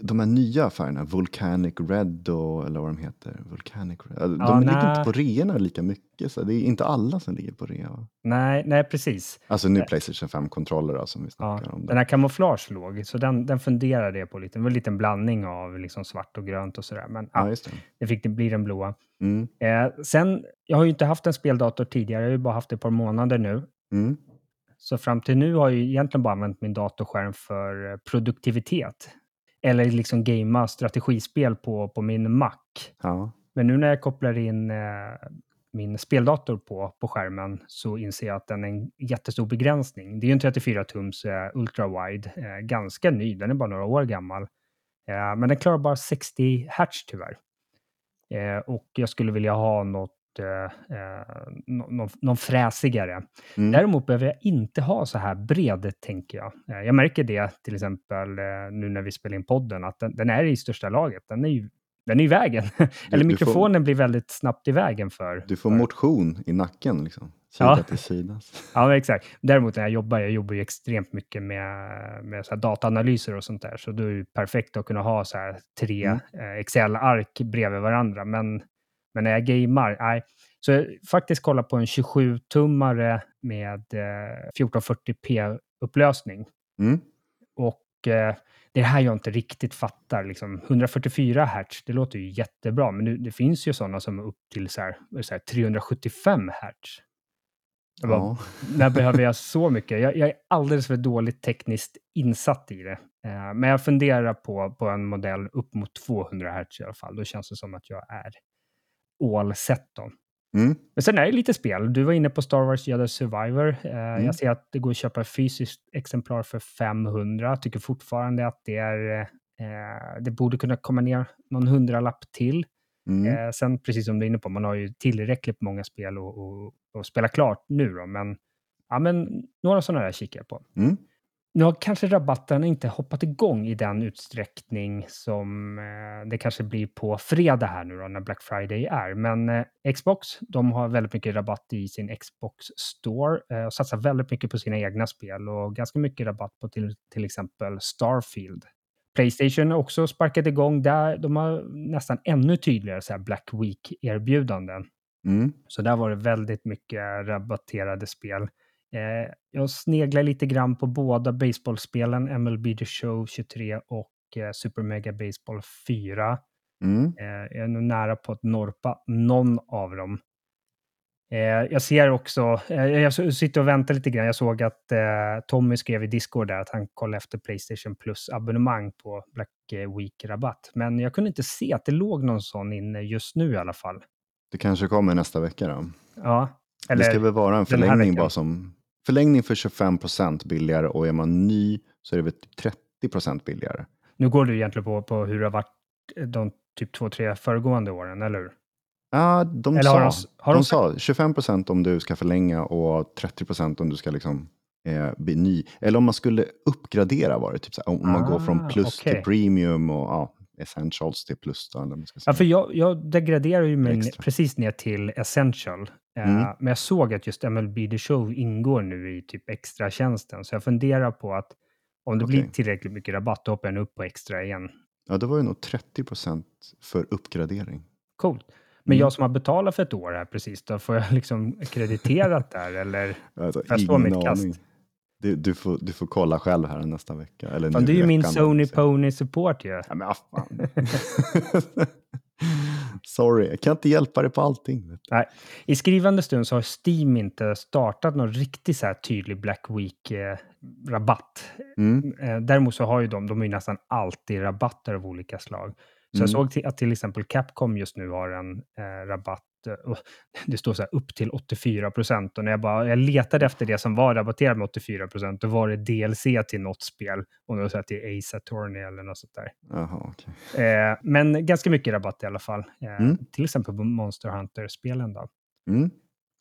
de här nya färgerna, Volcanic Red och, eller vad de heter, Volcanic Red. De ja, ligger nej. inte på reorna lika mycket, så det är inte alla som ligger på rea. Nej, nej precis. Alltså nu Playstation 5-kontroller som vi snackar ja, om. Den här kamouflage låg, så den, den funderade jag på lite. Det var en liten blandning av liksom svart och grönt och sådär. Men ja, just det. det fick det bli den blåa. Mm. Eh, sen, jag har ju inte haft en speldator tidigare, jag har ju bara haft det ett par månader nu. Mm. Så fram till nu har jag egentligen bara använt min datorskärm för eh, produktivitet. Eller liksom gamea strategispel på, på min Mac. Ja. Men nu när jag kopplar in eh, min speldator på, på skärmen så inser jag att den är en jättestor begränsning. Det är ju en 34-tums eh, ultra-wide, eh, ganska ny, den är bara några år gammal. Eh, men den klarar bara 60 Hz tyvärr. Eh, och jag skulle vilja ha något eh, eh någon, någon fräsigare. Mm. Däremot behöver jag inte ha så här bred, tänker jag. Eh, jag märker det till exempel nu när vi spelar in podden, att den, den är i största laget. Den är ju den är i vägen. Du, Eller mikrofonen får, blir väldigt snabbt i vägen för... Du får för... motion i nacken liksom. Sida ja. till sida. Ja, exakt. Däremot när jag jobbar, jag jobbar ju extremt mycket med, med så dataanalyser och sånt där, så då är det perfekt att kunna ha så här tre mm. Excel-ark bredvid varandra. Men men när jag gamear, nej. Så jag faktiskt kolla på en 27-tummare med eh, 1440p-upplösning. Mm. Och eh, det här jag inte riktigt fattar. Liksom, 144 Hz, det låter ju jättebra, men det, det finns ju sådana som är upp till så här, så här 375 Hz. Jag bara, ja. när behöver jag så mycket? Jag, jag, är alldeles för dåligt tekniskt insatt i det. Eh, men jag funderar på, på en modell upp mot 200 Hz i alla fall. Då känns det som att jag är all set då. Mm. Men sen är det lite spel. Du var inne på Star Wars Jedi Survivor. Eh, mm. Jag ser att det går att köpa ett fysiskt exemplar för 500. Jag tycker fortfarande att det är... Eh, det borde kunna komma ner någon hundralapp till. Mm. Eh, sen, precis som du är inne på, man har ju tillräckligt många spel att spela klart nu då, men, ja, men några sådana där kikar jag på. Nu har kanske rabatterna inte hoppat igång i den utsträckning som eh, det kanske blir på fredag här nu då när Black Friday är. Men eh, Xbox, de har väldigt mycket rabatt i sin Xbox Store eh, och satsar väldigt mycket på sina egna spel och ganska mycket rabatt på till, till exempel Starfield. Playstation har också sparkat igång där. De har nästan ännu tydligare så Black Week-erbjudanden. Mm. Så där var det väldigt mycket rabatterade spel. Eh, jag sneglar lite grann på båda baseballspelen, MLB The Show 23 och eh, Super Mega Baseball 4. Mm. Eh, jag är nog nära på att norpa någon av dem. Eh, jag ser också, eh, jag sitter och väntar lite grann. Jag såg att eh, Tommy skrev i Discord där att han kollade efter Playstation Plus-abonnemang på Black Week-rabatt. Men jag kunde inte se att det låg någon sån inne just nu i alla fall. Det kanske kommer nästa vecka då? Ja. Eller det ska väl vara en förlängning bara som förlängning för 25 procent billigare och är man ny så är det väl 30 typ procent billigare. Nu går du egentligen på, på hur det har varit de typ två, tre föregående åren, eller hur? Ja, de eller sa, har de, har de, de sa 25 procent om du ska förlänga och 30 procent om du ska liksom eh, bli ny. Eller om man skulle uppgradera var det, typ så här, om ah, man går från ah, plus okay. till premium och ja, essentials till plus. Då, eller ska säga. Ja, för jag, jag degraderar ju mig precis ner till essential. Eh, mm. men jag såg att just MLB The Show ingår nu i typ extra tjänsten så jag funderar på att om det okay. blir tillräckligt mycket rabatt, då hoppar jag upp på extra igen. Ja, då var det nog 30 procent för uppgradering. Coolt. Men mm. jag som har betalat för ett år här precis, då får jag liksom krediterat där eller? Alltså, jag ingen mitt kast? aning. Du, du, får, du får kolla själv här nästa vecka. Eller fan, du är ju min Sony Pony support ju. Ja, men Sorry, jag kan inte hjälpa dig på allting. Nej. I skrivande stund så har Steam inte startat någon riktigt så här tydlig Black Week-rabatt. Mm. Eh, däremot så har ju de, de har ju nästan alltid rabatter av olika slag. Så mm. jag såg att till exempel Capcom just nu har en eh, rabatt det står så här upp till 84 procent. Och när jag, bara, jag letade efter det som var rabatterat med 84 procent, då var det DLC till något spel. Och det var så här till Ace Attorney eller något sånt där. Aha, okay. eh, men ganska mycket rabatt i alla fall. Eh, mm. Till exempel på Monster Hunter-spelen. Då. Mm.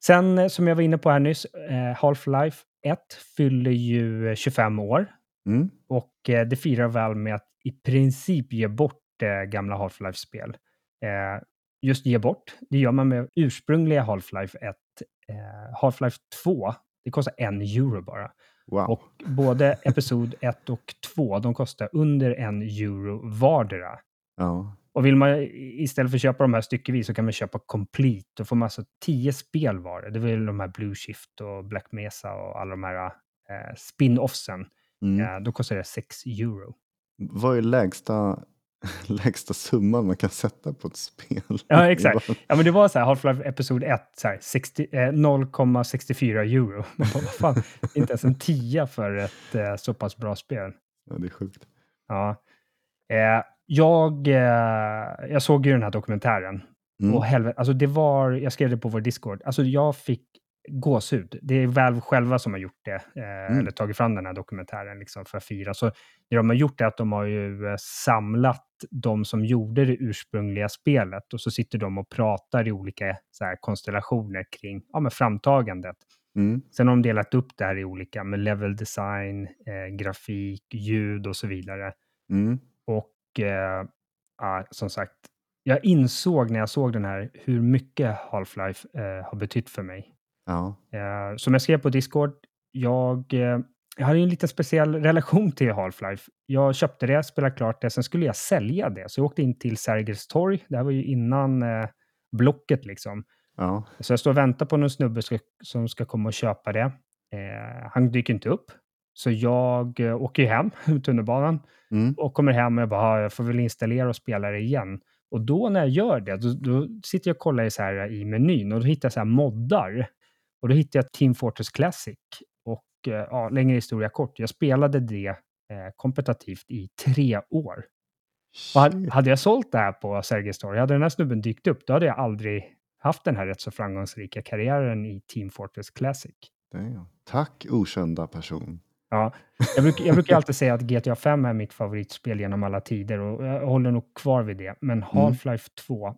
Sen, eh, som jag var inne på här nyss, eh, Half-Life 1 fyller ju 25 år. Mm. Och eh, det firar väl med att i princip ge bort eh, gamla Half-Life-spel just ge bort. Det gör man med ursprungliga Half-Life 1. Eh, Half-Life 2, det kostar en euro bara. Wow. Och både Episod 1 och 2, de kostar under en euro vardera. Ja. Och vill man istället för att köpa de här styckevis så kan man köpa Complete. Får man alltså tio spel var det. Det var ju de här Blue Shift och Black Mesa och alla de här eh, spin-offsen. Mm. Eh, då kostar det 6 euro. Vad är lägsta, lägsta summan man kan sätta på ett spel? Ja, exakt. Ja, men det var så här, Half-Life Episod 1, så här, 60, eh, 0,64 euro. Man bara, vad fan, inte ens en tia för ett eh, så pass bra spel. Ja, det är sjukt. Ja. Eh, jag, eh, jag såg ju den här dokumentären. Mm. Och helvete, alltså det var, jag skrev det på vår Discord, alltså jag fick gåshud. Det är Valve själva som har gjort det, eh, Mm. eller tagit fram den här dokumentären liksom för fira. Så det de har gjort är att de har ju eh, samlat de som gjorde det ursprungliga spelet och så sitter de och pratar i olika så här, konstellationer kring ja, men framtagandet. Mm. Sen har de delat upp det här i olika med level design, eh, grafik, ljud och så vidare. Mm. Och eh, ja, som sagt, jag insåg när jag såg den här hur mycket Half-Life eh, har betytt för mig. Ja. Eh, som jag skrev på Discord, jag, eh, jag hade ju en lite speciell relation till Half-Life. Jag köpte det, spelade klart det, sen skulle jag sälja det. Så jag åkte in till Sergels torg, det här var ju innan eh, Blocket liksom. Ja. Så jag står och väntar på någon snubbe ska, som ska komma och köpa det. Eh, han dyker inte upp. Så jag eh, åker ju hem, tunnelbanan, Mm. och kommer hem och jag bara, "Ja, jag får väl installera och spela det igen. Och då när jag gör det, då, då sitter jag och kollar i, så här, i menyn och då hittar jag så här moddar. Och då hittar jag Team Fortress Classic. Och eh, ja, längre historia kort, jag spelade det eh, kompetitivt i tre år. Och hade, jag sålt det här på Sergels torg, hade den här snubben dykt upp, då hade jag aldrig haft den här rätt så framgångsrika karriären i Team Fortress Classic. Tack okända person. Ja, jag, bruk, jag brukar alltid säga att GTA 5 är mitt favoritspel genom alla tider och jag håller nog kvar vid det. Men Half-Life 2,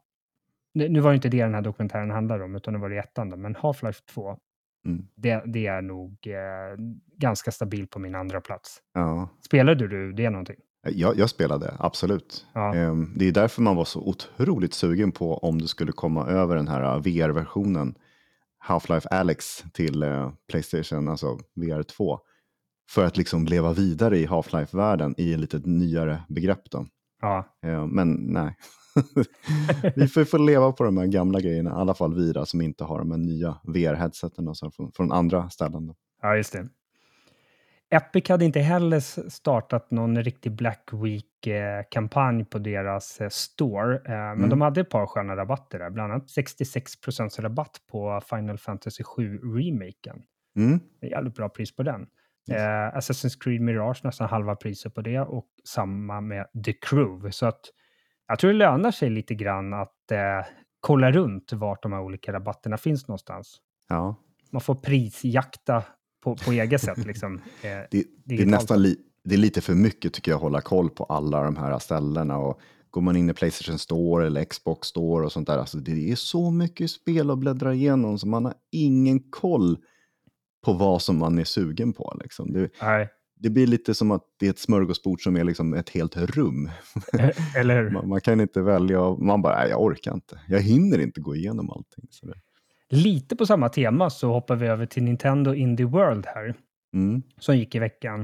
nu var det inte det den här dokumentären handlade om, utan det var det ettan då, men Half-Life 2, Mm. det, det är nog eh, ganska stabilt på min andra plats. Ja. Spelade du det någonting? Jag, jag spelade, absolut. Ja. Ehm, Det är därför man var så otroligt sugen på om det skulle komma över den här uh, VR-versionen Half-Life Alyx till eh, Playstation, alltså VR 2. För att liksom leva vidare i Half-Life-världen i en lite nyare begrepp då. Ja, Ehm, Men nej. Vi får, får leva på de här gamla grejerna, i alla fall vi då, som inte har de här nya VR-headseten från, från andra ställen. Då. ja just det. Epic hade inte heller startat någon riktig Black Week-kampanj på deras eh, store, eh, men Mm. de hade ett par sköna rabatter där, bland annat 66% rabatt på Final Fantasy 7-remaken. Mm. Det är jävligt bra pris på den. Yes. Eh, Assassin's Creed Mirage nästan halva priset på det och samma med The Crew. Så att jag tror det lönar sig lite grann att eh, kolla runt vart de här olika rabatterna finns någonstans. Ja. Man får prisjakta på, på eget sätt liksom. Eh, Det, det, är nästan li, det är lite för mycket tycker jag att hålla koll på alla de här ställena. Och går man in i Playstation Store eller Xbox Store och sånt där, alltså det är så mycket spel att bläddra igenom så man har ingen koll på vad som man är sugen på. Liksom. Det, Nej, det blir lite som att det är ett smörgåsbord som är liksom ett helt rum. eller? Man, man kan inte välja, man bara, nej jag orkar inte. Jag hinner inte gå igenom allting. Lite på samma tema så hoppar vi över till Nintendo Indie World här, mm, som gick i veckan.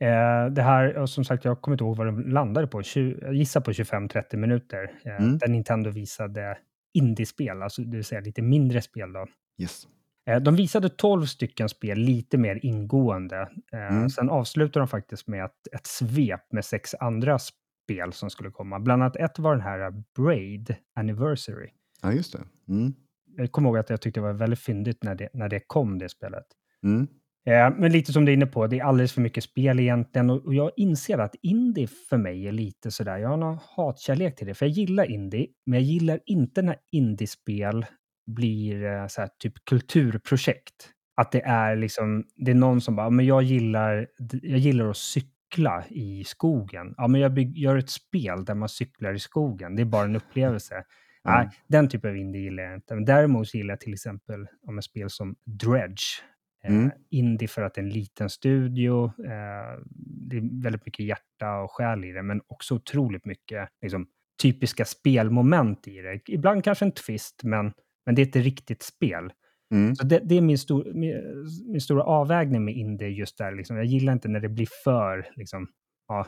Eh, det här, och som sagt, jag kommer inte ihåg vad den landade på. 20, jag gissar på 25-30 minuter. Eh, Mm. Där Nintendo visade indiespel, alltså det vill säga lite mindre spel då. yes. Eh, de visade 12 stycken spel lite mer ingående. Eh, Mm. Sen avslutade de faktiskt med ett, ett svep med sex andra spel som skulle komma. Bland annat ett var den här Braid Anniversary. Ja, just det. Mm, Jag kommer ihåg att jag tyckte det var väldigt fyndigt när det, när det kom, det spelet. mm, Eh, men lite som du är inne på, det är alldeles för mycket spel egentligen. Och, och jag inser att indie för mig är lite sådär, jag har någon hatkärlek till det. För jag gillar indie, men jag gillar inte när indiespel blir eh, så här, typ kulturprojekt. Att det är liksom, det är någon som bara, men jag gillar, jag gillar att cykla i skogen. Ja, men jag bygg, gör ett spel där man cyklar i skogen. Det är bara en upplevelse. Nej, Ja. den typen av indie gillar jag inte. Men däremot gillar jag till exempel om ett spel som Dredge. Eh, Mm. indie för att det är en liten studio. Eh, det är väldigt mycket hjärta och själ i det, men också otroligt mycket liksom, typiska spelmoment i det. Ibland kanske en twist, men, men det är ett riktigt spel. Mm. Så det, det, är min, stor, min, min, stora avvägning med indie just där. Liksom. Jag gillar inte när det blir för, liksom, ja,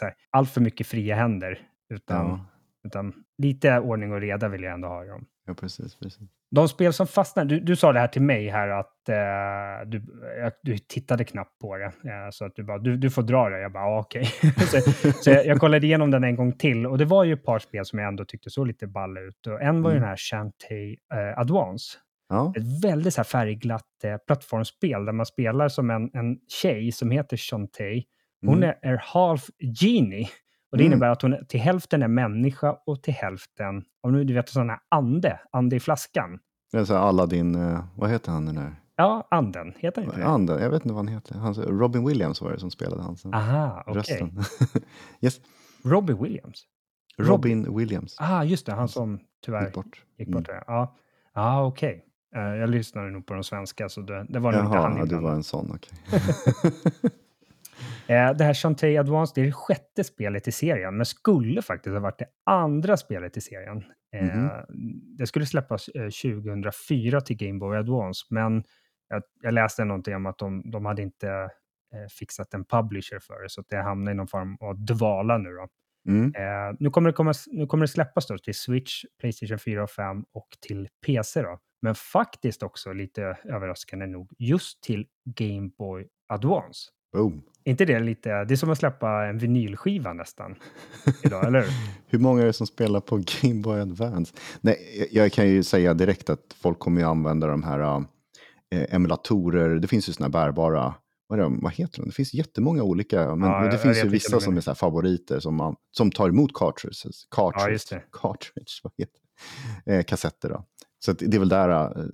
här, allt för mycket fria händer. Utan, ja. Utan lite ordning och reda vill jag ändå ha i dem. Ja, precis, precis. De spel som fastnar, du, du sa det här till mig här att eh, du, du tittade knappt på det. Eh, så att du bara, du, du får dra det. Jag bara, ah, okej. Okay. så, så jag, jag, kollade igenom den en gång till och det var ju ett par spel som jag ändå tyckte såg lite balla ut. Och en var ju mm. den här Shantae eh, Advance. Ja. Ett väldigt så här färgglatt eh, plattformsspel där man spelar som en, en tjej som heter Shantae. Hon mm. är, är half genie. Och det mm. innebär att hon till hälften är människa och till hälften, om du vet, sån här ande, ande i flaskan. Det är så Aladdin, eh, vad heter han den där? Ja, anden, heter han inte det? Anden, jag vet inte vad han heter. Han, Robin Williams var det som spelade hans Aha. Okay. yes. Robin Williams? Robin Rob Williams. Ah, just det, han som tyvärr gick bort. Gick bort mm. Ja, ah, okej. Okay. Uh, jag lyssnade nog på de svenska, så det, det var nog inte han. Jaha, du var en sån, okej. Okay. Eh, det här Shantae Advance, det är det sjätte spelet i serien, men skulle faktiskt ha varit det andra spelet i serien. Mm -hmm. Det skulle släppas 2004 eh, till Game Boy Advance, men jag, läste någonting om att de, de hade inte fixat en publisher för det, så det hamnar i någon form av dvala nu. Då. Mm. Eh, nu, kommer det komma, nu kommer det släppas då till Switch, Playstation 4 och 5 och till PC. Då. Men faktiskt också lite överraskande nog just till Game Boy Advance. Boom. inte det lite, det är som att släppa en vinylskiva nästan idag, eller hur? många är det som spelar på Game Boy Advance? Nej, jag kan ju säga direkt att folk kommer ju använda de här äh, emulatorer, det finns ju sådana bärbara vad, det, vad heter de? Det finns jättemånga olika, men ja, det finns ju vissa som är så favoriter som, man, som tar emot cartridges, cartridge, ja, cartridge vad heter eh, kassetter. Då. Så det är väl där äh,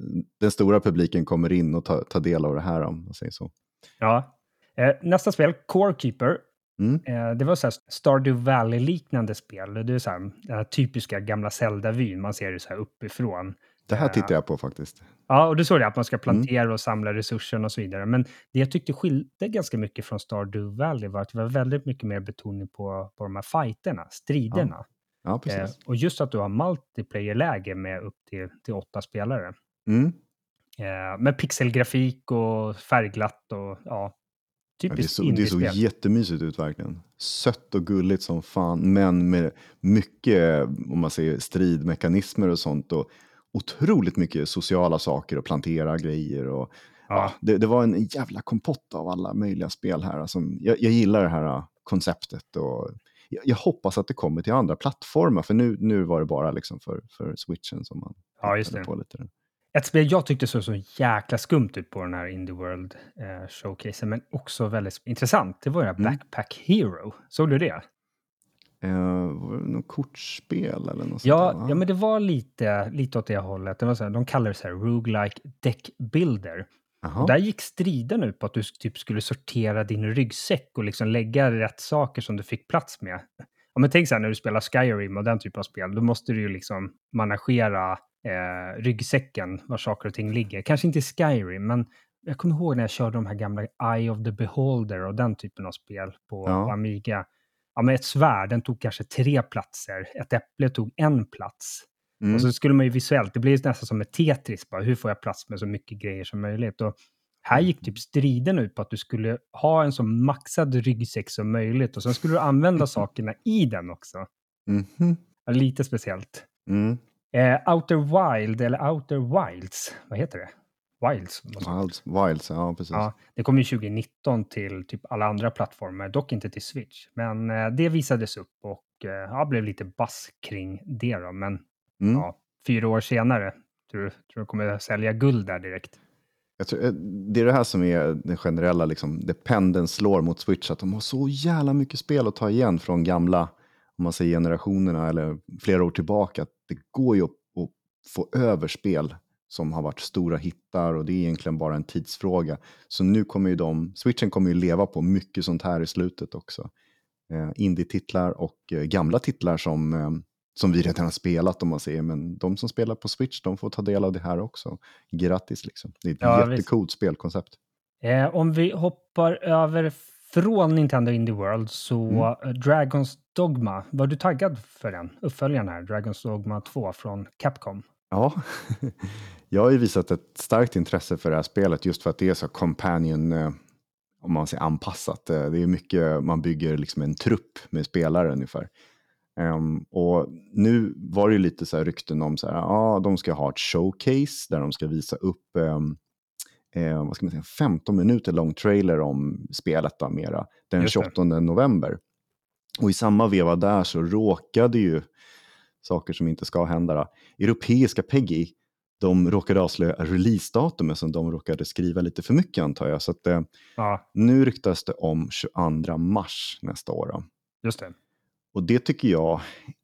den stora publiken kommer in och tar, tar del av det här, om man säger så. Ja, Eh, nästa spel, Core Keeper. Mm. Eh, det var så här Stardew Valley-liknande spel. Det är så här, den här typiska gamla Zelda-vyn. Man ser det så här uppifrån. Det här tittar jag på faktiskt. Ja, och du såg det att man ska plantera mm. och samla resurser och så vidare. Men det jag tyckte skilde ganska mycket från Stardew Valley var att det var väldigt mycket mer betoning på, på de här fighterna, striderna. Ja, ja precis. Eh, och just att du har multiplayer-läge med upp till, till åtta spelare. Mm. Eh, med pixelgrafik och färgglatt och ja, Typiskt ja, det, så, det såg jättemysigt ut verkligen. Sött och gulligt som fan, men med mycket om man säger, stridmekanismer och sånt. Och otroligt mycket sociala saker och plantera grejer. Och, ja. det, det, var en jävla kompott av alla möjliga spel här. Alltså, jag, jag gillar det här konceptet. Och jag, jag, hoppas att det kommer till andra plattformar, för nu, nu var det bara liksom för, för switchen som man ja, just det. på lite. Ett spel jag tyckte såg så jäkla skumt ut på den här Indie World eh, showcasen, men också väldigt intressant, det var ju mm. Backpack Hero. Såg du det? Uh, var det något kortspel eller något ja, sånt? Ja, men det var lite, lite åt det hållet. Det var så här, de kallar det så här roguelike deck builder. Där gick striden ut på att du typ skulle sortera din ryggsäck och liksom lägga rätt saker som du fick plats med. Ja, men tänk så här när du spelar Skyrim och den typen av spel, då måste du ju liksom managera eh, ryggsäcken var saker och ting ligger. Kanske inte i Skyrim, men jag kommer ihåg när jag körde de här gamla Eye of the Beholder och den typen av spel på, ja. på Amiga. Ja, men ett svärd, den tog kanske tre platser. Ett äpple tog en plats. Mm. Och så skulle man ju visuellt, det blir nästan som ett Tetris, bara, hur får jag plats med så mycket grejer som möjligt? Och här gick typ striden ut på att du skulle ha en så maxad ryggsäck som möjligt och sen skulle du använda sakerna i den också. Mm. Ja, lite speciellt. Mm. Eh, Outer Wild, eller Outer Wilds, vad heter det? Wilds. Wilds, Wilds ja precis. Ja, det kom ju 2019 till typ alla andra plattformar, dock inte till Switch. Men eh, det visades upp och eh, ja, blev lite bass kring det då. Men mm. ja, fyra år senare, tror du tror du kommer sälja guld där direkt? Jag tror, eh, det är det här som är den generella, liksom, det pendeln slår mot Switch, att de har så jävla mycket spel att ta igen från gamla om man säger generationerna eller flera år tillbaka, det går ju att, att få över spel som har varit stora hittar och det är egentligen bara en tidsfråga. Så nu kommer ju de, switchen kommer ju leva på mycket sånt här i slutet också. Eh, Indie-titlar och eh, gamla titlar som, eh, som vi redan har spelat om man säger, men de som spelar på Switch de får ta del av det här också. Grattis liksom, det är ett ja, jättecoolt spelkoncept. Eh, om vi hoppar över från Nintendo Indie World så mm. Dragons Dogma, var du taggad för den? Uppföljaren här, Dragons Dogma 2 från Capcom? Ja, jag har ju visat ett starkt intresse för det här spelet just för att det är så companion, eh, om man säger anpassat. Eh, det är mycket, man bygger liksom en trupp med spelare ungefär. Um, och nu var det ju lite så här rykten om att ah, de ska ha ett showcase där de ska visa upp um, eh, vad ska man säga, 15 minuter lång trailer om spelet då, mera, den 28 november. Och i samma veva där så råkade ju saker som inte ska hända. Då. Europeiska PEGI, de råkade avslöja releasedatumet som de råkade skriva lite för mycket antar jag. Så att, eh, ja. nu ryktas det om 22 mars nästa år. Då. Just det. Och det tycker jag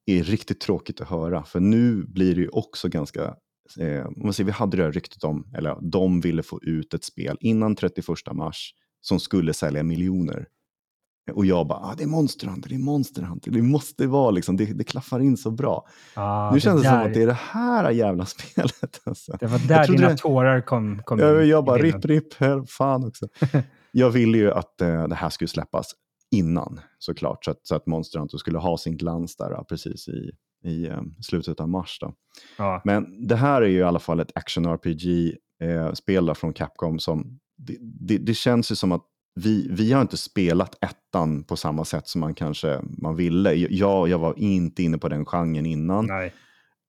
är riktigt tråkigt att höra, för nu blir det ju också ganska eh, man säger, vi hade det här ryktet om, eller de ville få ut ett spel innan 31 mars som skulle sälja miljoner. Och jag bara, ah, det är Monster Hunter, det är Monster Hunter, det måste vara liksom, det, det klaffar in så bra. Ah, nu känns det, det som att det är det här jävla spelet. Alltså. Det var där dina det... tårar kom, kom jag, in. Jag bara, ripp, ripp, fan också. jag ville ju att uh, det här skulle släppas innan såklart, så att, så att Monster Hunter skulle ha sin glans där precis i, i um, slutet av mars. Då. Ja. Men det här är ju i alla fall ett action-RPG-spel eh, från Capcom som det, det, det, känns ju som att vi, vi har inte spelat ettan på samma sätt som man kanske man ville. Jag, jag var inte inne på den genren innan. Nej.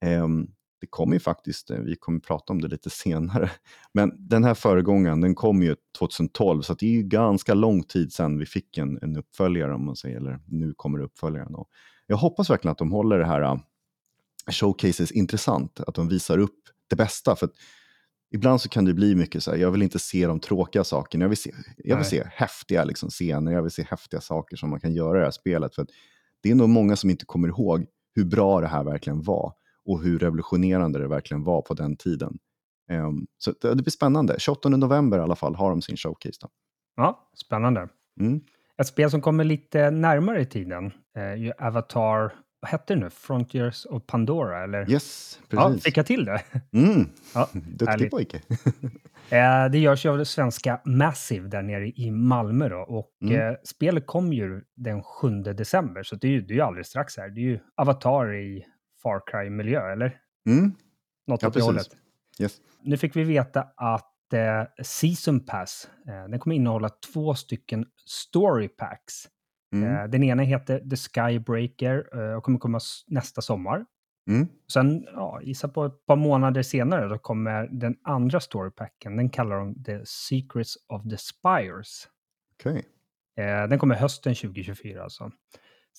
Um, det kommer ju faktiskt, eh, vi kommer prata om det lite senare, men den här föregångaren den kom ju 2012 så det är ju ganska lång tid sedan vi fick en, en uppföljare om man säger, eller nu kommer uppföljaren. Och jag hoppas verkligen att de håller det här uh, showcases intressant, att de visar upp det bästa. För ibland så kan det bli mycket så här, jag vill inte se de tråkiga sakerna, jag vill se, jag vill se häftiga liksom, scener, jag vill se häftiga saker som man kan göra i det här spelet. För det är nog många som inte kommer ihåg hur bra det här verkligen var och hur revolutionerande det verkligen var på den tiden. Um, så det, det, blir spännande. 28 november i alla fall har de sin showcase. Då. Ja, spännande. Mm. Ett spel som kommer lite närmare i tiden är ju Avatar, vad hette det nu? Frontiers of Pandora, eller? Yes, precis. Ja, fick jag till det? Mm. Ja, Duktig pojke. Eh, det görs ju av det svenska Massive där nere i Malmö då. Och mm. eh, spelet kom ju den 7 december, så det är ju, det är ju alldeles strax här. Det är ju Avatar i Far Cry-miljö, eller? Mm. Något ja, åt det hållet. Yes. Nu fick vi veta att eh, Season Pass, eh, den kommer innehålla två stycken Story Packs. Mm. Eh, den ena heter The Skybreaker eh, och kommer komma nästa sommar. Mm. Sen, ja, gissa på ett par månader senare, då kommer den andra storypacken. Den kallar de The Secrets of the Spires. Okay. Eh, den kommer hösten 2024 alltså.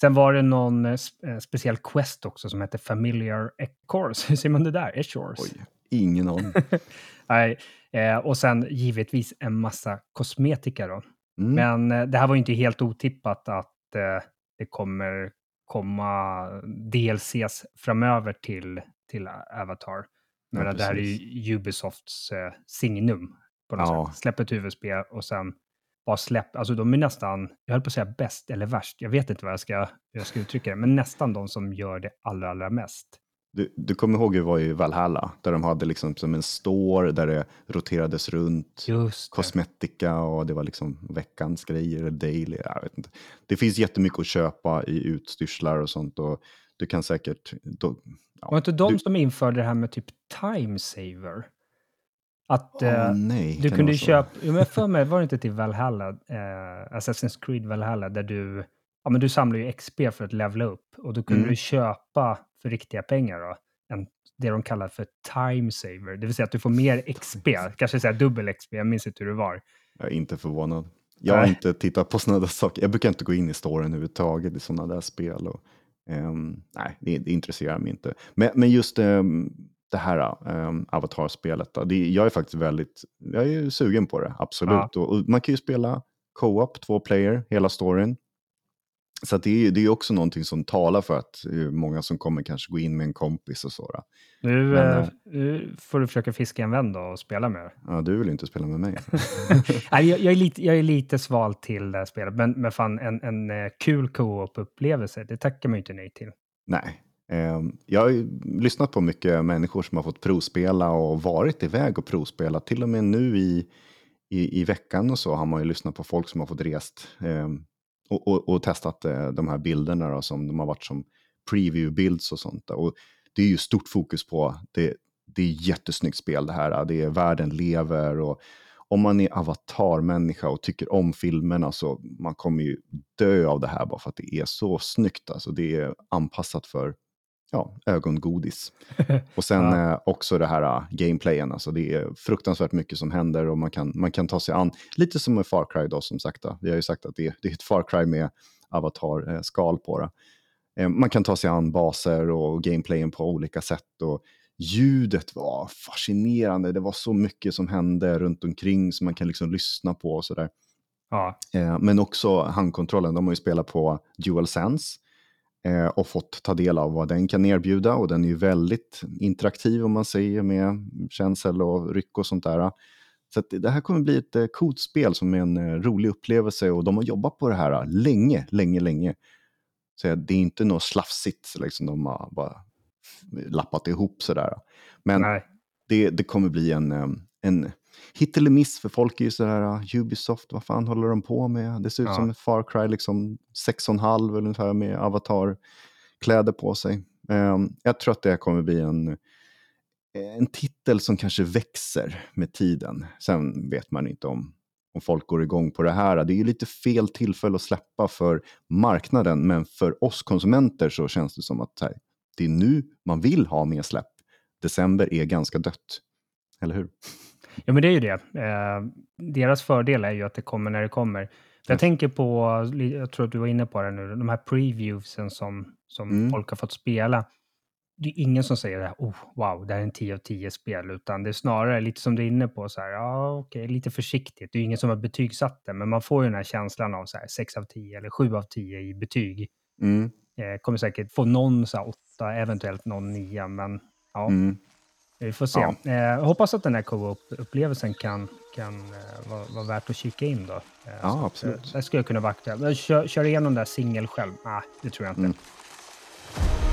Sen var det någon eh, speciell quest också som heter Familiar Echoes. Hur säger man det där? Echoes? Oj, ingen aning. Nej, eh, och sen givetvis en massa kosmetika då. Mm. Men eh, det här var ju inte helt otippat att eh, det kommer komma DLCs framöver till, till Avatar. Ja, det här är ju Ubisofts signum. På något ja. sätt. Släpp ett huvudspel och sen bara släpp, alltså de är nästan, jag höll på att säga bäst eller värst, jag vet inte vad jag ska, jag ska uttrycka det, men nästan de som gör det allra, allra mest. Du, du kommer ihåg hur det var i Valhalla, där de hade liksom som en store där det roterades runt Just det. kosmetika och det var liksom veckans grejer, daily, jag vet inte. Det finns jättemycket att köpa i utstyrslar och sånt och du kan säkert... Då, ja, var inte de du... som införde det här med typ time saver? Att oh, eh, nej, du kunde köpa, jo, men för mig var det inte till Valhalla, eh, Assassin's Creed Valhalla, där du, ja men du samlar ju XP för att levla upp och då kunde mm. du köpa för riktiga pengar då, en, det de kallar för time saver, det vill säga att du får mer XP, kanske säga dubbel XP, jag minns inte hur det var. Jag är inte förvånad. Jag har inte tittat på sådana där saker. Jag brukar inte gå in i storyn överhuvudtaget i sådana där spel. Och, um, nej, det, det, intresserar mig inte. Men, men just um, det här um, Avatar-spelet. Jag är faktiskt väldigt, jag är sugen på det, absolut. Ja. Och, och, man kan ju spela co-op, två player, hela storyn. Så det är, det är också någonting som talar för att många som kommer kanske gå in med en kompis och så. Nu, Men, eh, nu får du försöka fiska en vän då och spela med. Ja, du vill inte spela med mig. Nej, jag, jag, är lite, jag är lite sval till det här spelet, men, men fan en, en eh, kul co-op-upplevelse, det tackar man ju inte nej till. Nej, Ehm, jag har lyssnat på mycket människor som har fått provspela och varit iväg och provspela. Till och med nu i, i, i veckan och så har man ju lyssnat på folk som har fått rest ehm, och, och, och testat eh, de här bilderna då, som de har varit som preview-bilds och sånt. Och det är ju stort fokus på det, det är jättesnyggt spel det här. Det är världen lever och om man är avatarmänniska och tycker om filmerna så man kommer ju dö av det här bara för att det är så snyggt. Alltså det är anpassat för ja, ögongodis. Och sen ja. eh, också det här uh, gameplayen, alltså det är fruktansvärt mycket som händer och man kan, man kan ta sig an, lite som med Far Cry då som sagt, då. vi har ju sagt att det, det är ett Far Cry med avatar-skal på det. Eh, man kan ta sig an baser och gameplayen på olika sätt och ljudet var fascinerande, det var så mycket som hände runt omkring som man kan liksom lyssna på och sådär. Ja. Eh, men också handkontrollen, de har ju spelat på DualSense eh, och fått ta del av vad den kan erbjuda och den är ju väldigt interaktiv om man säger med känsel och ryck och sånt där. Så det här kommer bli ett eh, coolt spel som är en eh, rolig upplevelse och de har jobbat på det här länge, länge, länge. Så det är inte något slafsigt, liksom de har bara lappat ihop sådär. Men det, det kommer bli en, eh, en hit eller miss, för folk är ju sådär, Ubisoft, vad fan håller de på med? Det ser ut ja. som Far Cry, liksom 6,5 ungefär med avatarkläder på sig. Um, jag tror att det kommer bli en, en titel som kanske växer med tiden. Sen vet man inte om, om folk går igång på det här. Det är ju lite fel tillfälle att släppa för marknaden, men för oss konsumenter så känns det som att här, det är nu man vill ha mer släpp. December är ganska dött, eller hur? Ja, men det är ju det. Eh, deras fördel är ju att det kommer när det kommer. Jag tänker på, jag tror att du var inne på det nu, de här previewsen som, som mm. folk har fått spela. Det är ingen som säger det här, oh, wow, det här är en 10 av 10 spel, utan det är snarare lite som du är inne på, så här, ja, okej, lite försiktigt. Det är ingen som har betygsatt det, men man får ju den här känslan av så här, 6 av 10 eller 7 av 10 i betyg. Mm. Eh, kommer säkert få någon så här, 8, eventuellt någon 9, men ja. Mm. Vi får se. Ja. Eh, hoppas att den här co-op-upplevelsen kan, kan eh, vara, vara värt att kika in då. Eh, ja, absolut. Att, det skulle kunna vara aktuellt. Kör, kör igenom den där singel själv? Nej, det tror jag inte. Mm.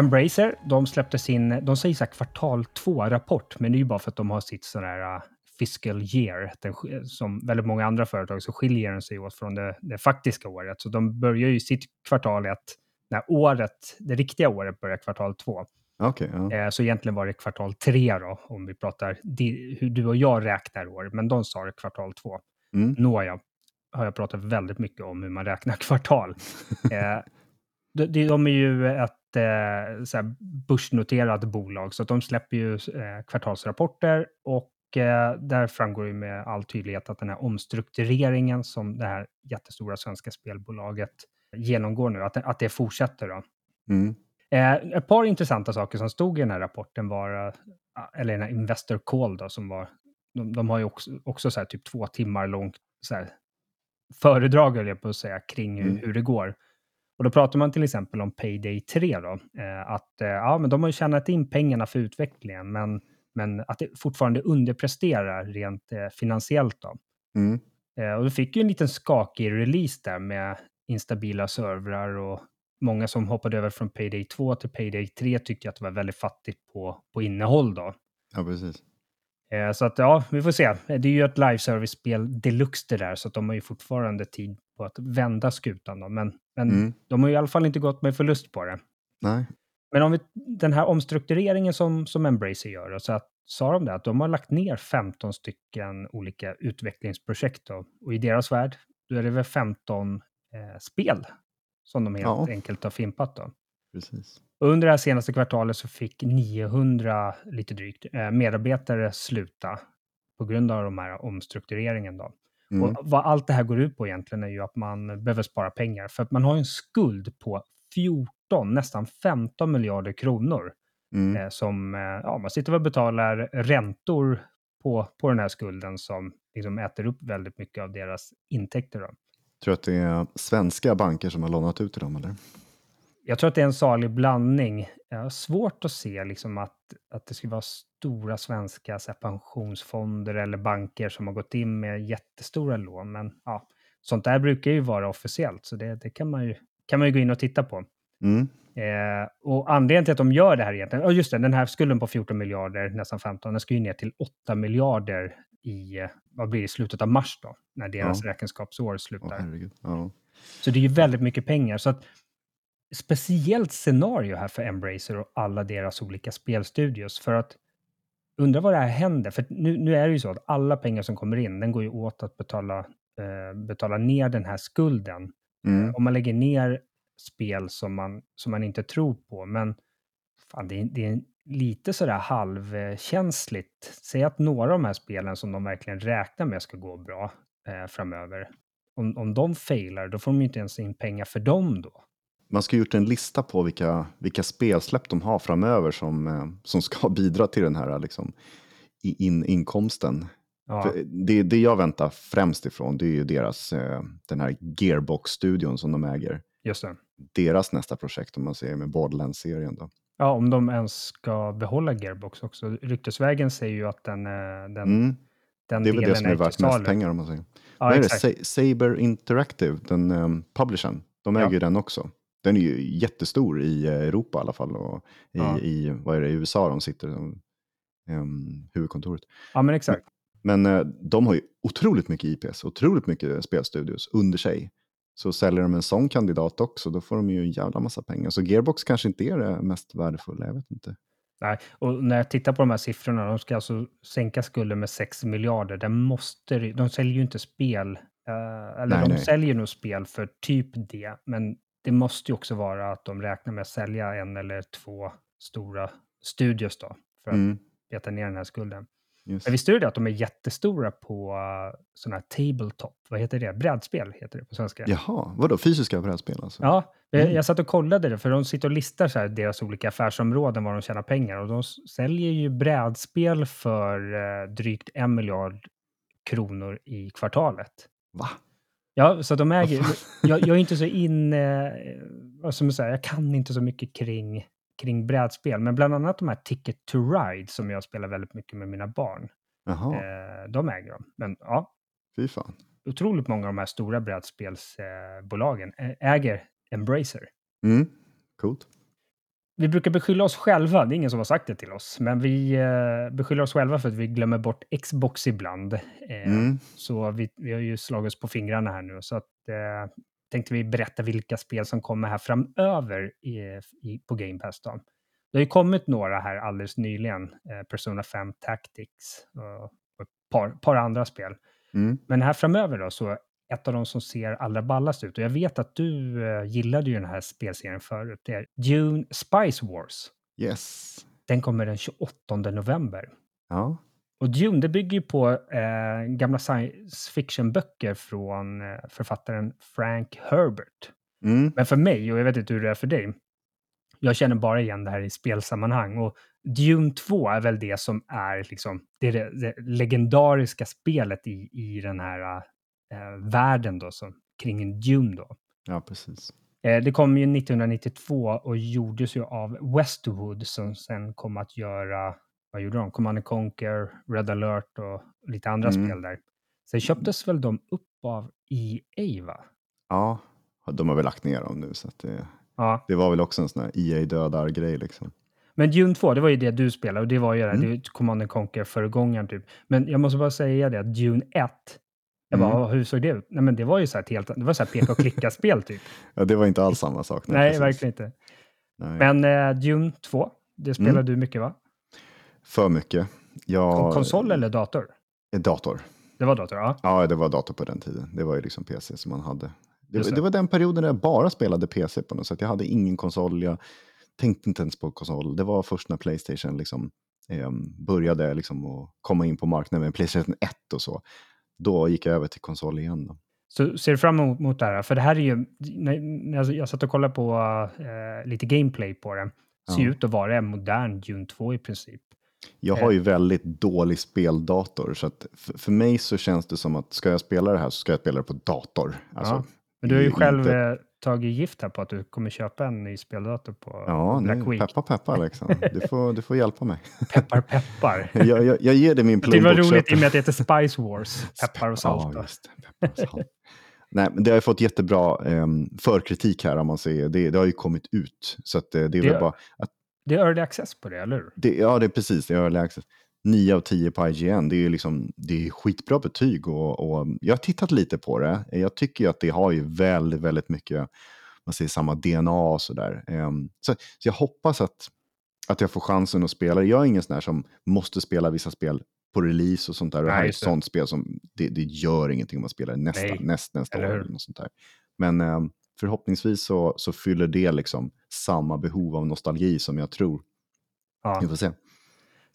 Embracer, de släppte sin, de säger så här kvartal 2-rapport, men det är ju bara för att de har sitt sån här uh, fiscal year, den, som väldigt många andra företag så skiljer den sig åt från det, det faktiska året. Så de börjar ju sitt kvartal ett, när året, det riktiga året börjar kvartal 2. Okay, ja. Eh, så egentligen var det kvartal 3 då, om vi pratar hur du och jag räknar år, men de sa det kvartal 2. Mm. Nåja, har jag pratat väldigt mycket om hur man räknar kvartal. eh, de, de är ju ett så börsnoterat bolag, så att de släpper ju eh, kvartalsrapporter och eh, där framgår ju med all tydlighet att den här omstruktureringen som det här jättestora svenska spelbolaget genomgår nu, att, att det fortsätter. Då. Mm. Eh, ett par intressanta saker som stod i den här rapporten var, eh, eller den här Investor Call då, som var, de, de har ju också, också så här, typ två timmar långt så här, föredrag, jag på att säga, kring hur, mm. hur det går. Och då pratar man till exempel om Payday 3 då, eh, att eh, ja, men de har tjänat in pengarna för utvecklingen, men, men att det fortfarande underpresterar rent eh, finansiellt då. Mm. och du fick ju en liten skakig release där med instabila servrar och många som hoppade över från Payday 2 till Payday 3 tyckte att det var väldigt fattigt på, på innehåll då. Ja, precis. Så att ja, vi får se. Det är ju ett live service-spel deluxe det där, så att de har ju fortfarande tid på att vända skutan. Då. Men, men mm. de har i alla fall inte gått med förlust på det. Nej. Men om vi, den här omstruktureringen som, som Embracer gör, så att, sa de det att de har lagt ner 15 stycken olika utvecklingsprojekt. Då. Och i deras värld, då är det väl 15 eh, spel som de helt ja. enkelt har fimpat. Då. Precis. Och under det här senaste kvartalet så fick 900, lite drygt, eh, medarbetare sluta på grund av de här omstruktureringen. Då. Mm. Och vad allt det här går ut på egentligen är ju att man behöver spara pengar. För att man har en skuld på 14, nästan 15 miljarder kronor. Mm. Eh, som, eh, ja, man sitter och betalar räntor på, på den här skulden som liksom äter upp väldigt mycket av deras intäkter. Då. Tror du att det är svenska banker som har lånat ut till dem? Eller? Jag tror att det är en salig blandning. Jag har svårt att se liksom att, att det skulle vara stora svenska så här, pensionsfonder eller banker som har gått in med jättestora lån. Men ja, sånt där brukar ju vara officiellt, så det, det kan, man ju, kan man ju gå in och titta på. Mm. Eh, och anledningen till att de gör det här egentligen, ja just det, den här skulden på 14 miljarder, nästan 15, den ska ju ner till 8 miljarder i, eh, vad blir det, slutet av mars då, när deras Ja. räkenskapsår slutar. herregud. Ja. Så det är ju väldigt mycket pengar. Så att, speciellt scenario här för Embracer och alla deras olika spelstudios. För att undra vad det här händer. För nu, nu är det ju så att alla pengar som kommer in, den går ju åt att betala, eh, betala ner den här skulden. Mm. Om man lägger ner spel som man, som man inte tror på. Men fan, det, är, det är lite sådär halvkänsligt. Säg att några av de här spelen som de verkligen räknar med ska gå bra eh, framöver. Om, om de failar, då får de ju inte ens in pengar för dem då. Man ska ha gjort en lista på vilka, vilka spelsläpp de har framöver som, eh, som ska bidra till den här liksom, in, inkomsten. Ja, För det, det jag väntar främst ifrån det är ju deras, eh, den här Gearbox-studion som de äger. just det. Deras nästa projekt om man säger med Borderlands-serien. Då. Ja, om de ens ska behålla Gearbox också. Ryktesvägen säger ju att den, eh, den, Mm. den Det är väl det som är värt mest pengar om man säger. Ja, Vad är det? exakt. Sa- Saber Interactive, den um, publishern, de äger ju den också. Den är ju jättestor i eh, Europa i alla fall och i, Ja. i vad är det, USA de sitter, um, huvudkontoret. Ja, men exakt. Men eh, de har ju otroligt mycket IPS, otroligt mycket spelstudios under sig. Så säljer de en sån kandidat också, då får de ju en jävla massa pengar. Så Gearbox kanske inte är det mest värdefulla, jag vet inte. Nej. Och när jag tittar på de här siffrorna, de ska alltså sänka skulden med 6 miljarder. Det måste, de säljer ju inte spel, eh, eller Nej, de nej. säljer nog spel för typ det, men det måste ju också vara att de räknar med att sälja en eller två stora studios då, för att Mm, beta ner den här skulden. just. Men visste du det att de är jättestora på uh, sådana här tabletop, vad heter det? Brädspel heter det på svenska. Jaha, vadå fysiska brädspel alltså? Ja, jag, Mm. jag satt och kollade det, för de sitter och listar så här deras olika affärsområden, var de tjänar pengar. Och de säljer ju brädspel för eh, drygt en miljard kronor i kvartalet. Va? Ja, så de äger... Jag, jag är inte så inne... Eh, ska man säga? Jag kan inte så mycket kring, kring brädspel, men bland annat de här Ticket to Ride som jag spelar väldigt mycket med mina barn. Eh, de äger de. Men ja, fy fan. otroligt många av de här stora brädspelsbolagen eh, äger Embracer. Mm, coolt. Vi brukar beskylla oss själva, det är ingen som har sagt det till oss, men vi eh, beskyller oss själva för att vi glömmer bort Xbox ibland. Eh, Mm. Så vi, vi har ju slagit oss på fingrarna här nu, så att eh, tänkte vi berätta vilka spel som kommer här framöver i, i, på Game Pass. Då. Det har ju kommit några här alldeles nyligen, eh, Persona 5 Tactics och, ett par, par andra spel. Mm. Men här framöver då, så ett av de som ser allra ballast ut, och jag vet att du eh, gillade ju den här spelserien förut, det är Dune Spice Wars. Yes. Den kommer den 28 november. Ja. Och Dune, det bygger ju på eh, gamla science fiction-böcker från eh, författaren Frank Herbert. Mm. Men för mig, och jag vet inte hur det är för dig, jag känner bara igen det här i spelsammanhang. Och Dune 2 är väl det som är liksom, det, är det, det legendariska spelet i, i den här eh, världen då, som, kring en Dune då. ja, precis. Eh, det kom ju 1992 och gjordes ju av Westwood som sen kom att göra, vad gjorde de? Command and Conquer, Red alert och lite andra Mm. spel där. Sen köptes väl de upp av EA va? Ja, de har väl lagt ner dem nu så att det, Ja, det var väl också en sån här EA dödar-grej liksom. men Dune 2, det var ju det du spelade och det var ju det, Mm. det Command and Conquer föregångaren typ. Men jag måste bara säga det att Dune 1, jag bara, Mm. hur såg det ut? Nej men det var ju så här helt, det var så här peka och klicka-spel typ. Ja, det var inte alls samma sak. Nej, precis. verkligen inte. Nej. Men eh, Dune 2, det spelade Mm. du mycket va? För mycket. Jag, Kon- Konsol eller dator? Eh, Dator. Det var dator, ja. Ja, det var dator på den tiden. Det var ju liksom PC som man hade. Det, det. var den perioden när jag bara spelade PC på något sätt. Jag hade ingen konsol, jag tänkte inte ens på konsol. Det var först när Playstation liksom, eh, började liksom att komma in på marknaden med Playstation 1 och så. Då gick jag över till konsol igen. Då. Så ser du fram emot mot det här? För det här är ju, när, jag, satt och kollade på eh, lite gameplay på det, ser Ja. ut att vara en modern Dune 2 i princip. Jag Eh. har ju väldigt dålig speldator, så att för, mig så känns det som att ska jag spela det här så ska jag spela det på dator. Alltså, Ja. Men du har ju inte- själv eh, tagit gift här på att du kommer köpa en ny speldator på Ja, Black nu, Week. peppa peppa liksom. Du får, du får hjälpa mig. Peppar peppar. Jag, jag, jag ger dig min det var plånbok. roligt i och med att det heter Spice Wars. Peppar och salt. Ja, just det. Peppar och salt. Nej, men det har ju fått jättebra eh, förkritik här om man säger. Det, det har ju kommit ut. Så att, eh, det är det, väl bara att... Det är early access på det, eller hur? Det, ja, det är precis. Det är early access. 9 av 10 på IGN. Det är ju liksom, det är skitbra betyg och, och, jag har tittat lite på det. Jag tycker ju att det har ju väldigt, väldigt mycket, man säger samma DNA och sådär. Um, så, så jag hoppas att, att jag får chansen att spela. Jag är ingen sån här som måste spela vissa spel på release och sånt där. Och Nej, här är ett sånt spel som, det, det, gör ingenting om man spelar nästa, Nej. näst, nästa år. Eller sånt där. Men um, förhoppningsvis så, så fyller det liksom samma behov av nostalgi som jag tror. Ja. Vi får se.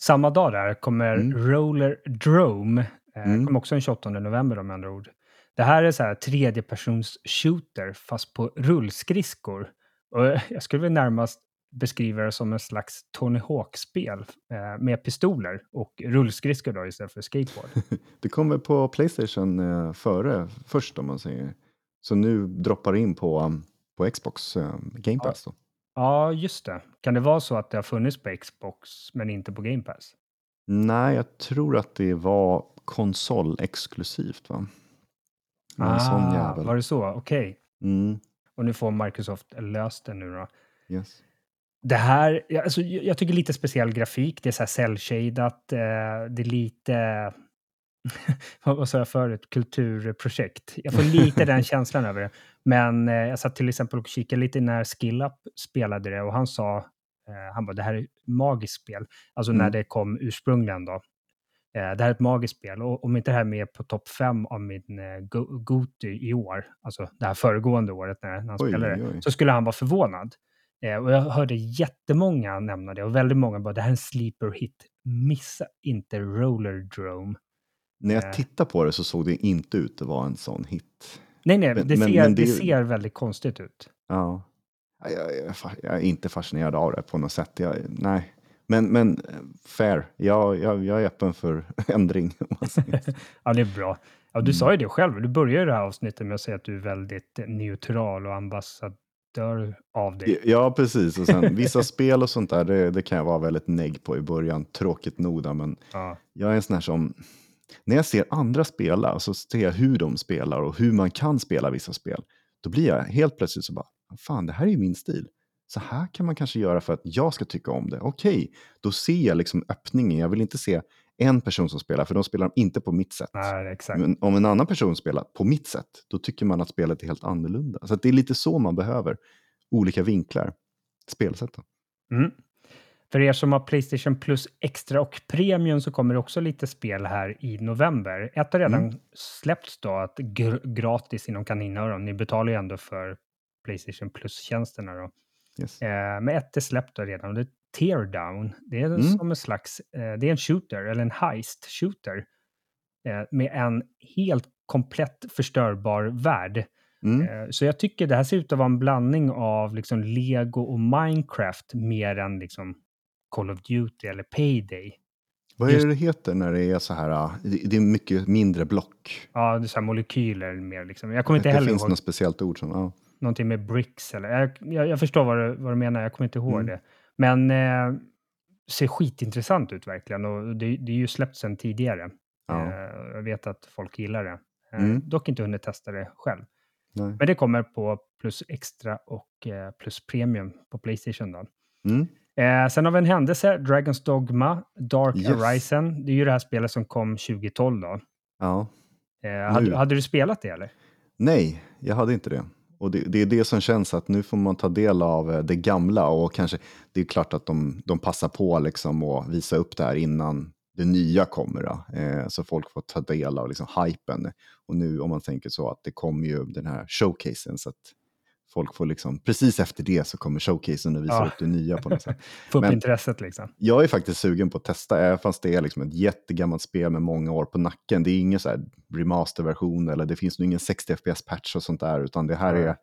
Samma dag där kommer mm. Roller Drome. Eh, mm. kommer också den 28 november om andra ord. Det här är så här tredjepersons shooter fast på rullskridskor. Och jag skulle väl närmast beskriva det som en slags Tony Hawk-spel eh, med pistoler och rullskridskor då istället för skateboard. det kommer på Playstation eh, före först om man säger. Så nu droppar det in på, um, på Xbox eh, Game Pass då. Ja, just det. Kan det vara så att det har funnits på Xbox men inte på Game Pass? Nej, jag tror att det var konsolexklusivt va? ah, sån jävel. var det så? Okej. Okay. Mm. Och nu får Microsoft löst det nu då. Yes. Det här, alltså, jag tycker lite speciell grafik. Det är så här cell-shadat. Eh, det är lite vad sa jag förut, kulturprojekt. Jag får lite den känslan över det. Men eh, jag satt till exempel och kikade lite när SkillUp spelade det och han sa, eh, han bara det här är ett magiskt spel. Alltså mm. när det kom ursprungligen då. Eh, det här är ett magiskt spel och om inte det här är med på topp fem av min eh, Goti i år, alltså det här föregående året när, när han oj, spelade det, så skulle han vara förvånad. Eh, och jag hörde jättemånga nämna det och väldigt många bara det här är en sleeper hit. Missa inte Roller Drome. När jag eh. tittar på det så såg det inte ut att vara en sån hit. Nej, nej, men, det, ser, men det... det, ser väldigt konstigt ut. Ja. Jag, jag, jag, är inte fascinerad av det på något sätt. Jag, nej, men, men fair. Jag, jag, jag är öppen för ändring. ja, det är bra. Ja, du mm. sa ju det själv. Du började det här avsnittet med att säga att du är väldigt neutral och ambassadör av det. Ja, precis. Och sen vissa spel och sånt där, det, det, kan jag vara väldigt negg på i början. Tråkigt noda, men ja. jag är en sån här som när jag ser andra spela, så ser jag hur de spelar och hur man kan spela vissa spel, då blir jag helt plötsligt så bara, fan det här är ju min stil. Så här kan man kanske göra för att jag ska tycka om det. Okej, okay, då ser jag liksom öppningen. Jag vill inte se en person som spelar, för de spelar inte på mitt sätt. Nej, exakt. Men om en annan person spelar på mitt sätt, då tycker man att spelet är helt annorlunda. Så det är lite så man behöver, olika vinklar, spelsätt. Mm. För er som har Playstation Plus Extra och Premium så kommer det också lite spel här i november. Ett har redan mm. släppts då, att gr gratis inom kaninöron. Ni betalar ju ändå för Playstation Plus-tjänsterna då. Yes. Eh, men ett är släppt då redan och det är Teardown. Det är mm. som en slags, eh, det är en shooter, eller en heist-shooter. Eh, med en helt komplett förstörbar värld. Mm. Eh, så jag tycker det här ser ut att vara en blandning av liksom Lego och Minecraft mer än liksom Call of Duty eller Payday. Vad är det det heter när det är så här, ah, det är mycket mindre block? Ja, det är så här molekyler mer liksom. Jag kommer inte heller ihåg. Det finns något speciellt ord som, ja. Någonting med bricks eller, jag, jag, jag förstår vad du, vad du menar, jag kommer inte ihåg mm. det. Men eh, ser skitintressant ut verkligen och det, det är ju släppt sedan tidigare. Ja. Eh, jag vet att folk gillar det. Eh, mm. Dock inte hunnit testa det själv. Nej. Men det kommer på plus extra och eh, plus premium på Playstation då. Mm. Eh, sen har vi en händelse, Dragons Dogma, Dark yes. Horizon. Det är ju det här spelet som kom 2012 då. Ja. Eh, hade, hade, du spelat det eller? Nej, jag hade inte det. Och det, det, är det som känns att nu får man ta del av eh, det gamla och kanske, det är klart att de, de passar på liksom att visa upp det här innan det nya kommer. Eh, så folk får ta del av liksom hypen. Och nu om man tänker så att det kommer ju den här showcasen så att folk får liksom, precis efter det så kommer showcasen och visar ja. upp det nya på något sätt. Få upp intresset liksom. Jag är faktiskt sugen på att testa, även fast det är liksom ett jättegammalt spel med många år på nacken. Det är ingen så här remasterversion eller det finns nog ingen 60 FPS-patch och sånt där, utan det här mm. är,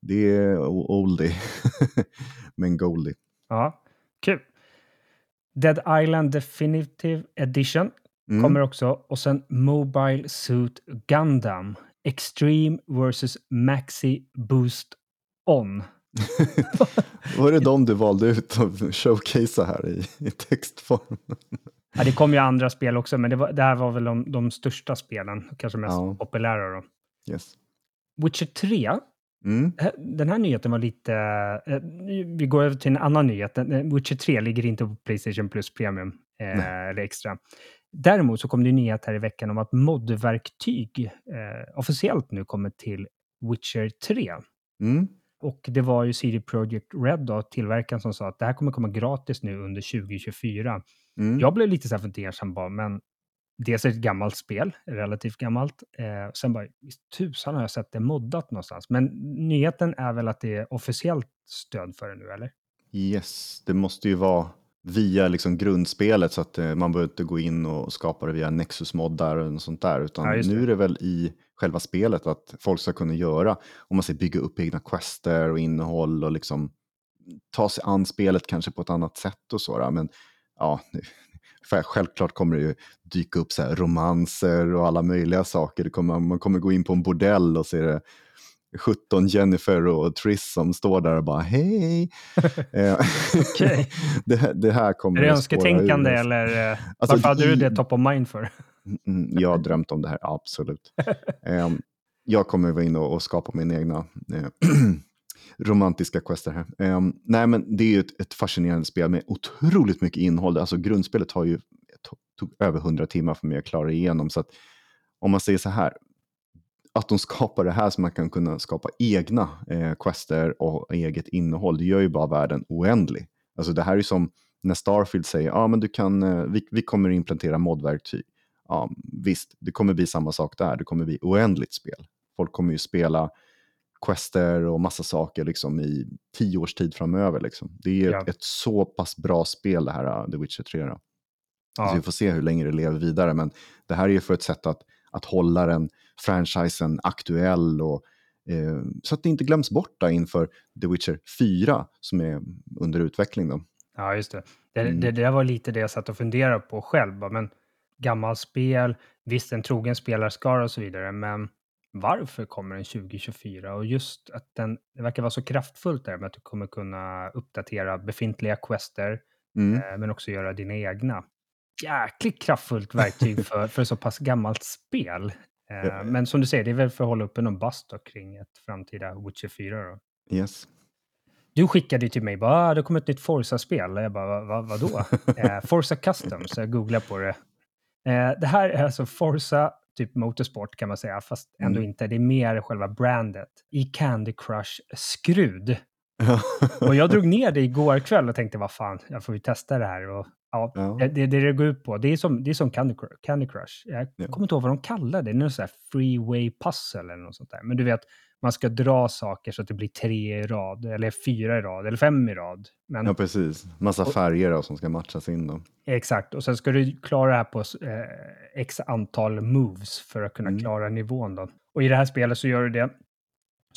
det är oldie, men goldie. Ja, kul. Dead Island Definitive Edition mm. kommer också och sen Mobile Suit Gundam Extreme versus Maxi Boost On. Var det de du valde ut att showcasea här i, i textform? ja, det kom ju andra spel också, men det, var, det här var väl de, de största spelen, kanske mest ja. populära. Då. Yes. Witcher 3, mm. den här nyheten var lite... Eh, vi går över till en annan nyhet. Witcher 3 ligger inte på Playstation Plus Premium eh, eller extra. Däremot så kom det nyhet här i veckan om att modverktyg eh, officiellt nu kommer till Witcher 3. Mm. Och det var ju CD Projekt Red, då, tillverkaren, som sa att det här kommer komma gratis nu under 2024. Mm. Jag blev lite så här fundersam bara, men dels är det ett gammalt spel, relativt gammalt. Eh, sen bara, tusan har jag sett det moddat någonstans. Men nyheten är väl att det är officiellt stöd för det nu, eller? Yes, det måste ju vara via liksom grundspelet så att eh, man behöver inte gå in och skapa det via Nexus-moddar och sånt där. Utan ja, nu är det väl i själva spelet att folk ska kunna göra, om man säger bygga upp egna quester och innehåll och liksom ta sig an spelet kanske på ett annat sätt och så. Men ja, självklart kommer det ju dyka upp så romanser och alla möjliga saker. Kommer, man kommer gå in på en bordell och se det 17 Jennifer och Triss som står där och bara hej. Eh, okay. det, det, här kommer Är det önsketänkande eller eh, alltså, varför hade du det top of mind för? Mm, mm, jag har drömt om det här, absolut. um, jag kommer vara inne och, skapa min egna uh, romantiska quester här. Um, nej, men det är ju ett, ett, fascinerande spel med otroligt mycket innehåll. Alltså grundspelet har ju tog över 100 timmar för mig att klara igenom. Så att om man säger så här, att de skapar det här så man kan kunna skapa egna eh, quester och eget innehåll, det gör ju bara världen oändlig. Alltså det här är som när Starfield säger, ja ah, men du kan, eh, vi, vi kommer implementera modverktyg. Ja, visst, det kommer bli samma sak där, det kommer bli oändligt spel. Folk kommer ju spela quester och massa saker liksom i tio års tid framöver. Liksom. Det är ja. ett, ett, så pass bra spel det här, uh, The Witcher 3. Då. Ja. Så vi får se hur länge det lever vidare, men det här är ju för ett sätt att, att hålla den franchisen aktuell och eh, så att det inte glöms bort inför The Witcher 4 som är under utveckling. Då. Ja, just det. Det, mm. det. det, var lite det jag satt och funderade på själv. Men gammalt spel, visst en trogen spelarskara och så vidare, men varför kommer den 2024? Och just att den, det verkar vara så kraftfullt där med att du kommer kunna uppdatera befintliga quester, mm. eh, men också göra dina egna. Jäkligt kraftfullt verktyg för, för så pass gammalt spel. Eh, men som du säger, det är väl för att hålla uppe någon bust kring ett framtida Witcher 4 då. Yes. Du skickade ju till mig bara, ah, det kommer ett nytt Forza-spel. Jag bara, va, va, vadå? eh, Forza Custom, så jag googlade på det. Eh, det här är alltså Forza, typ Motorsport kan man säga, fast ändå mm. inte. Det är mer själva brandet i Candy Crush-skrud. och jag drog ner det igår kväll och tänkte, vad fan, jag får ju testa det här. Och Ja, ja. Det, det det går ut på, det är som, det är som Candy, Crush. Candy Crush. Jag ja. kommer inte ihåg vad de kallar det, det är någon sån här freeway puzzle eller något sånt där. Men du vet, man ska dra saker så att det blir tre i rad, eller fyra i rad, eller fem i rad. Men, ja, precis. Massa färger då, som ska matchas in då. Exakt, och sen ska du klara det här på eh, x antal moves för att kunna mm. klara nivån då. Och i det här spelet så gör du det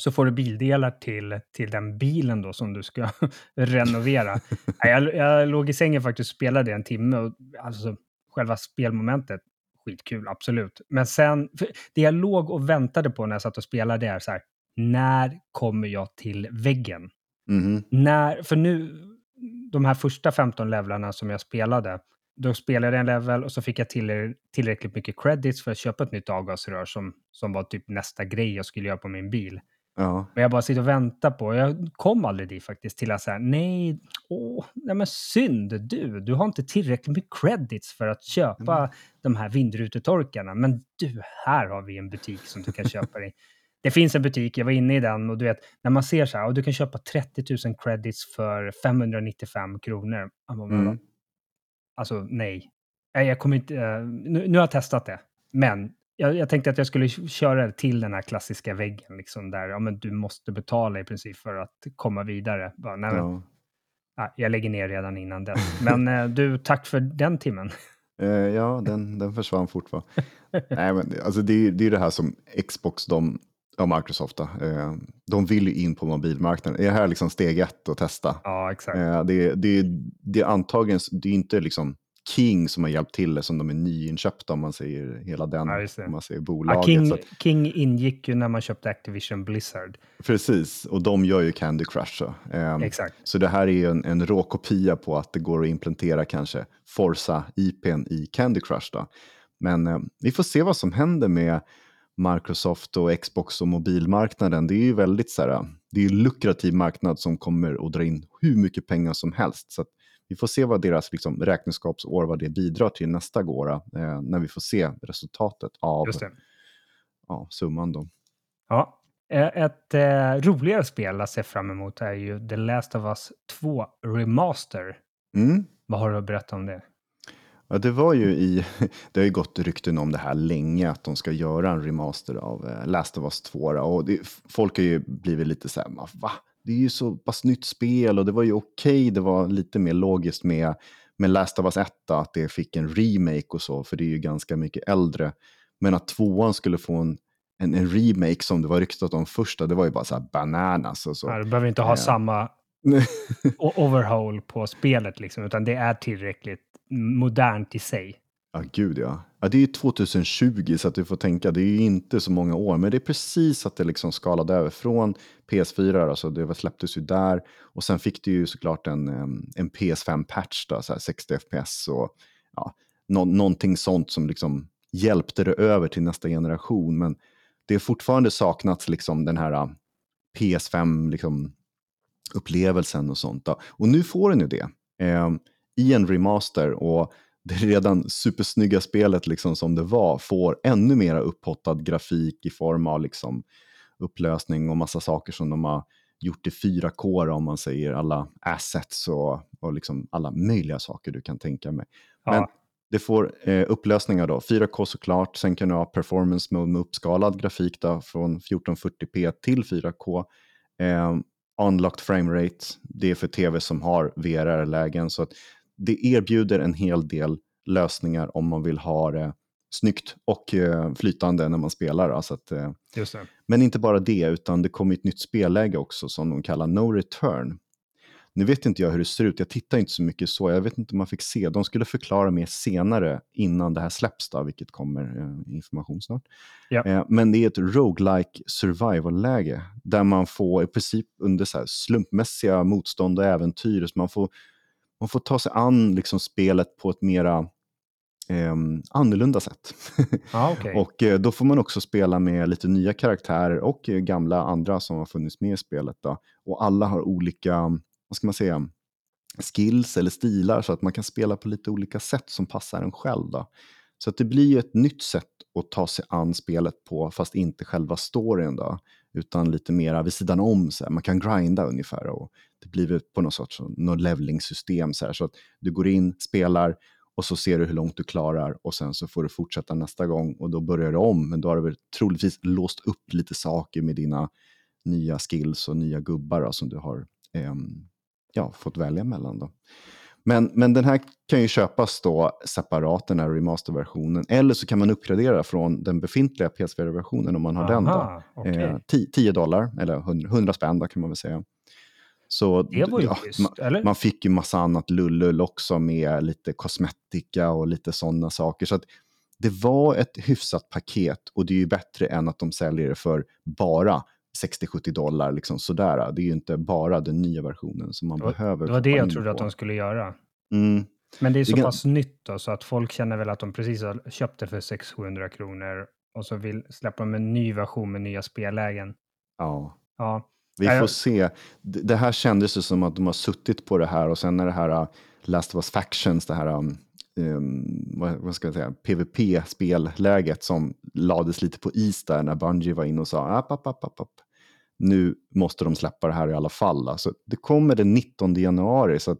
så får du bildelar till, till den bilen då som du ska renovera. jag, jag låg i sängen faktiskt och spelade en timme och alltså själva spelmomentet, skitkul, absolut. Men sen, det jag låg och väntade på när jag satt och spelade är så här, när kommer jag till väggen? Mm. När, för nu, de här första 15 levlarna som jag spelade, då spelade jag en level och så fick jag till, tillräckligt mycket credits för att köpa ett nytt avgasrör som, som var typ nästa grej jag skulle göra på min bil. Ja. Men jag bara sitter och väntar på, jag kom aldrig dit faktiskt, till att säga nej, åh, nej men synd du, du har inte tillräckligt med credits för att köpa mm. de här vindrutetorkarna. Men du, här har vi en butik som du kan köpa i. Det finns en butik, jag var inne i den och du vet, när man ser så här, och du kan köpa 30 000 credits för 595 kronor. Mm. Alltså nej. Jag kommer inte, uh, nu, nu har jag testat det, men jag, jag, tänkte att jag skulle köra till den här klassiska väggen, liksom där ja, men du måste betala i princip för att komma vidare. Bara, nej, men, ja. ja, jag lägger ner redan innan den. Men eh, du, tack för den timmen. Eh, ja, den, den försvann fort. nej, men, alltså, det, det är det här som Xbox, de, ja, Microsoft, då, eh, de vill ju in på mobilmarknaden. Är det här liksom steg ett att testa? Ja, exakt. Det, det, det är antagligen, det är inte liksom King som har hjälpt till som de är nyinköpta om man säger hela den, ja, om man säger bolaget. Ja, King, King ingick ju när man köpte Activision Blizzard. Precis, och de gör ju Candy Crush. Så, um, Exakt. så det här är ju en, en rå kopia på att det går att implementera kanske Forza IPn i Candy Crush. Då. Men um, vi får se vad som händer med Microsoft och Xbox och mobilmarknaden, det är ju väldigt så här, det är en lukrativ marknad som kommer att dra in hur mycket pengar som helst. Så vi får se vad deras liksom, räkenskapsår, vad det bidrar till nästa år, eh, när vi får se resultatet av ja, summan. Då. Ja, eh, ett eh, roligare spel att se fram emot är ju The Last of Us 2 Remaster. Mm. Vad har du att berätta om det? Ja, det var ju i, det har ju gått rykten om det här länge, att de ska göra en remaster av eh, Last of Us 2. Och det, folk har ju blivit lite så här, va? Det är ju så pass nytt spel och det var ju okej, okay. det var lite mer logiskt med, med Last of Us 1, att det fick en remake och så, för det är ju ganska mycket äldre. Men att tvåan skulle få en, en, en remake som det var ryktat om första, det var ju bara så här bananas. Och så. Ja, du behöver inte ha eh. samma overhaul på spelet, liksom, utan det är tillräckligt modernt i sig. Ja, gud ja. ja. Det är ju 2020 så att du får tänka, det är ju inte så många år, men det är precis att det liksom skalade över från PS4, alltså det släpptes ju där, och sen fick du ju såklart en, en PS5-patch, så 60 FPS och ja, nå någonting sånt som liksom hjälpte det över till nästa generation, men det har fortfarande saknats liksom den här äh, PS5 liksom, upplevelsen och sånt. Då. Och nu får den ju det. Eh, i en remaster och det redan supersnygga spelet liksom som det var får ännu mer upphottad grafik i form av liksom upplösning och massa saker som de har gjort i 4K om man säger alla assets och, och liksom alla möjliga saker du kan tänka mig. Ja. Men det får eh, upplösningar då, 4K såklart, sen kan du ha performance mode med uppskalad grafik då, från 1440p till 4K. Eh, unlocked frame rate, det är för tv som har VRR-lägen så att det erbjuder en hel del lösningar om man vill ha det snyggt och eh, flytande när man spelar. Alltså att, eh, men inte bara det, utan det kommer ett nytt spelläge också som de kallar No Return. Nu vet inte jag hur det ser ut, jag tittar inte så mycket så, jag vet inte om man fick se. De skulle förklara mer senare innan det här släpps, då, vilket kommer eh, information snart. Ja. Eh, men det är ett roguelike survival-läge där man får i princip under så slumpmässiga motstånd och äventyr, så man får man får ta sig an liksom spelet på ett mera eh, annorlunda sätt. Ah, okay. och eh, då får man också spela med lite nya karaktärer och eh, gamla andra som har funnits med i spelet. Då. Och alla har olika, vad ska man säga, skills eller stilar så att man kan spela på lite olika sätt som passar en själv. Då. Så att det blir ett nytt sätt att ta sig an spelet på, fast inte själva storyn. Då utan lite mera vid sidan om. Så här. Man kan grinda ungefär och det blir på något sorts något leveling-system. Så, här. så att du går in, spelar och så ser du hur långt du klarar och sen så får du fortsätta nästa gång och då börjar du om. Men då har du väl troligtvis låst upp lite saker med dina nya skills och nya gubbar då, som du har eh, ja, fått välja mellan. Då. Men, men den här kan ju köpas då separat, den här remasterversionen. Eller så kan man uppgradera från den befintliga PS4-versionen om man har Aha, den. Då. Okay. Eh, 10 dollar, eller 100, 100 spänn då, kan man väl säga. Så, det var ju ja, just, man, eller? man fick ju massa annat lullull också med lite kosmetika och lite sådana saker. Så att det var ett hyfsat paket och det är ju bättre än att de säljer det för bara 60-70 dollar. Liksom sådär. Det är ju inte bara den nya versionen som man det var, behöver. Det var det jag trodde på. att de skulle göra. Mm. Men det är så det pass nytt då, så att folk känner väl att de precis har köpt det för 600-700 kronor och så vill släppa en ny version med nya spellägen. Ja. ja. Vi får se. Det här kändes ju som att de har suttit på det här och sen när det här uh, Last of Us Factions, det här um, um, vad, ska jag säga, PVP-spelläget som lades lite på is där när Bungie var inne och sa app, app, app, app, app. nu måste de släppa det här i alla fall. Alltså, det kommer den 19 januari så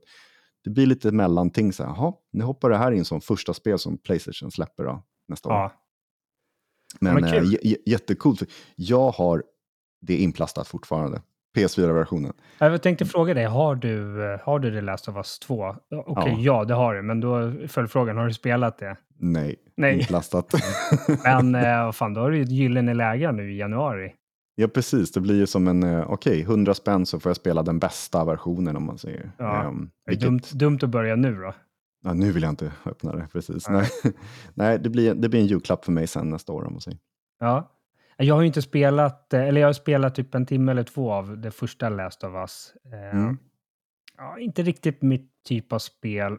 det blir lite mellanting. Så här, Jaha, nu hoppar det här in som första spel som Playstation släpper då, nästa ja. år. Men, Men äh, jättecoolt. Jag har det inplastat fortfarande. PS4-versionen. Jag tänkte fråga dig, har du, har du The Last of Us 2? Okej, okay, ja. ja. det har du, men då föll frågan, har du spelat det? Nej, Nej. inplastat. men eh, vad fan, då har du ju ett gyllene läge nu i januari. Ja, precis. Det blir ju som en, eh, okej, okay, 100 spänn så får jag spela den bästa versionen om man säger. Ja, um, vilket... dumt, dumt att börja nu då. Ja, nu vill jag inte öppna det, precis. Nej, Nej det, blir, det blir en julklapp för mig sen nästa år om man säger. Ja, jag har ju inte spelat, eh, eller jag har spelat typ en timme eller två av det första Last of Us. Eh, mm. Ja, inte riktigt mitt typ av spel,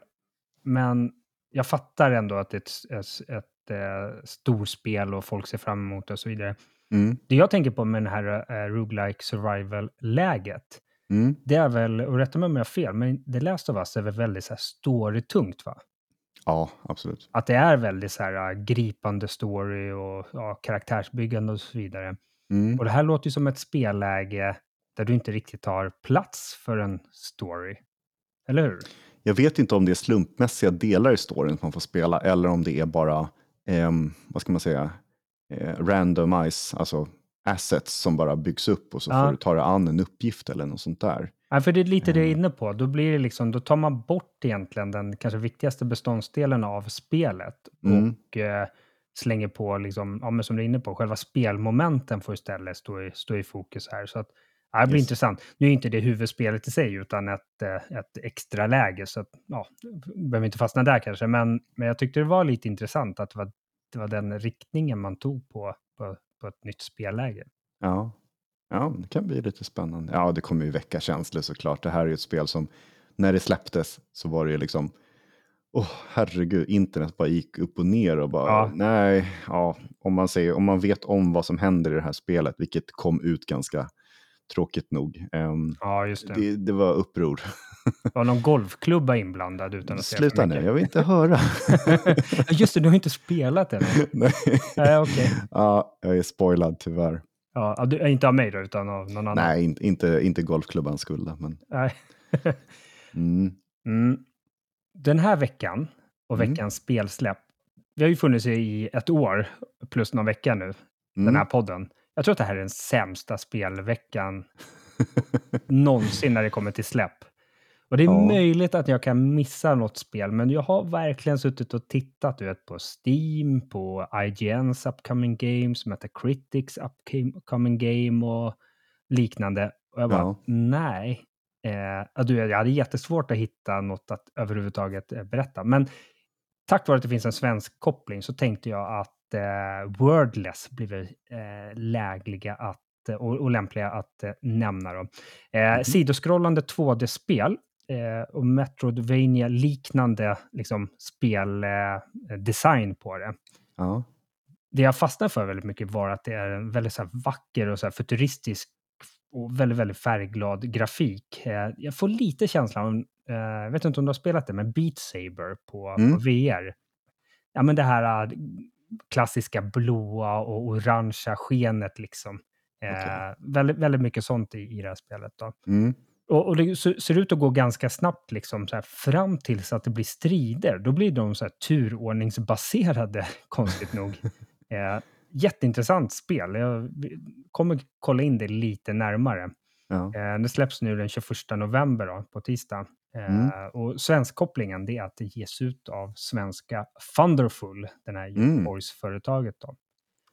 men jag fattar ändå att det är ett, ett, eh, storspel och folk ser fram emot det och så vidare. Mm. Det jag tänker på med den här eh, roguelike survival-läget, Mm. det är väl, och rätta mig om jag har fel, men The Last of Us är väl väldigt så här story-tungt va? Ja, absolut. Att det är väldigt så här äh, gripande story och ja, karaktärsbyggande och så vidare. Mm. Och det här låter ju som ett spelläge där du inte riktigt har plats för en story. Eller hur? Jag vet inte om det är slumpmässiga delar i storyn som man får spela eller om det är bara, ehm, vad ska man säga, eh, randomize, alltså assets som bara byggs upp och så Ja. får du ta dig an en uppgift eller något sånt där. Ja, för det är lite det jag är Mm. inne på. Då blir det liksom, då tar man bort egentligen den kanske viktigaste beståndsdelen av spelet Mm. och eh, slänger på, liksom, ja, men som du är inne på, själva spelmomenten får istället stå i, stå i fokus här. Så att, ja, det blir Yes. intressant. Nu är inte det huvudspelet i sig, utan ett, eh, ett extra läge, så att, ja, behöver inte fastna där kanske. Men, men jag tyckte det var lite intressant att det var, det var den riktningen man tog på, på, på ett nytt spelläge. Ja. Ja, det kan bli lite spännande. Ja, det kommer ju väcka känslor såklart. Det här är ju ett spel som, när det släpptes så var det ju liksom, åh herregud, internet bara gick upp och ner och bara, Ja. nej, ja, om man, säger, om man vet om vad som händer i det här spelet, vilket kom ut ganska tråkigt nog. ehm, Ja, just det. det, det var uppror. Var någon golfklubba inblandad utan att säga Sluta nu, mycket. jag vill inte höra. Just det, du har inte spelat än. nej. Nej, okej. Ja, jag är spoilad tyvärr. Ja, inte av mig då, utan av någon annan? Nej, inte, inte, golfklubbans skull. Men, Nej. mm, Mm. Den här veckan och Mm. veckans spelsläpp. Vi har ju funnits i ett år plus någon vecka nu, den mm. här podden. Jag tror att det här är den sämsta spelveckan någonsin när det kommer till släpp. Och det är Ja. möjligt att jag kan missa något spel, men jag har verkligen suttit och tittat du vet, på Steam, på IGNs upcoming games, Metacritics upcoming game och liknande. Och jag bara, Ja. nej. Eh, du, jag hade jättesvårt att hitta något att överhuvudtaget eh, berätta. Men tack vare att det finns en svensk koppling så tänkte jag att eh, Wordless blir eh, lägliga att, och, och lämpliga att eh, nämna. Då. Eh, Mhm. Sidoskrollande 2D-spel eh, och Metroidvania-liknande liksom, speldesign eh, på det. ja. Det jag fastnade för väldigt mycket var att det är en väldigt så vacker och så futuristisk och väldigt, väldigt färgglad grafik. Eh, jag får lite känslan, jag vet inte om du har spelat det, men Beat Saber på, Mm. på VR. Ja, men det här klassiska blåa och orangea skenet liksom. Eh, Okej. väldigt, väldigt mycket sånt i, i det här spelet. Då. Mm. Och, och det ser ut att gå ganska snabbt liksom, så här, fram tills att det blir strider. Då blir de så här, turordningsbaserade, konstigt nog. Eh, jätteintressant spel. Jag kommer kolla in det lite närmare. Ja. Eh, det släpps nu den 21 november då, på tisdag. Eh, Mm. Och svenskkopplingen det är att det ges ut av svenska Thunderful, den här Mm. Göteborgsföretaget. Då.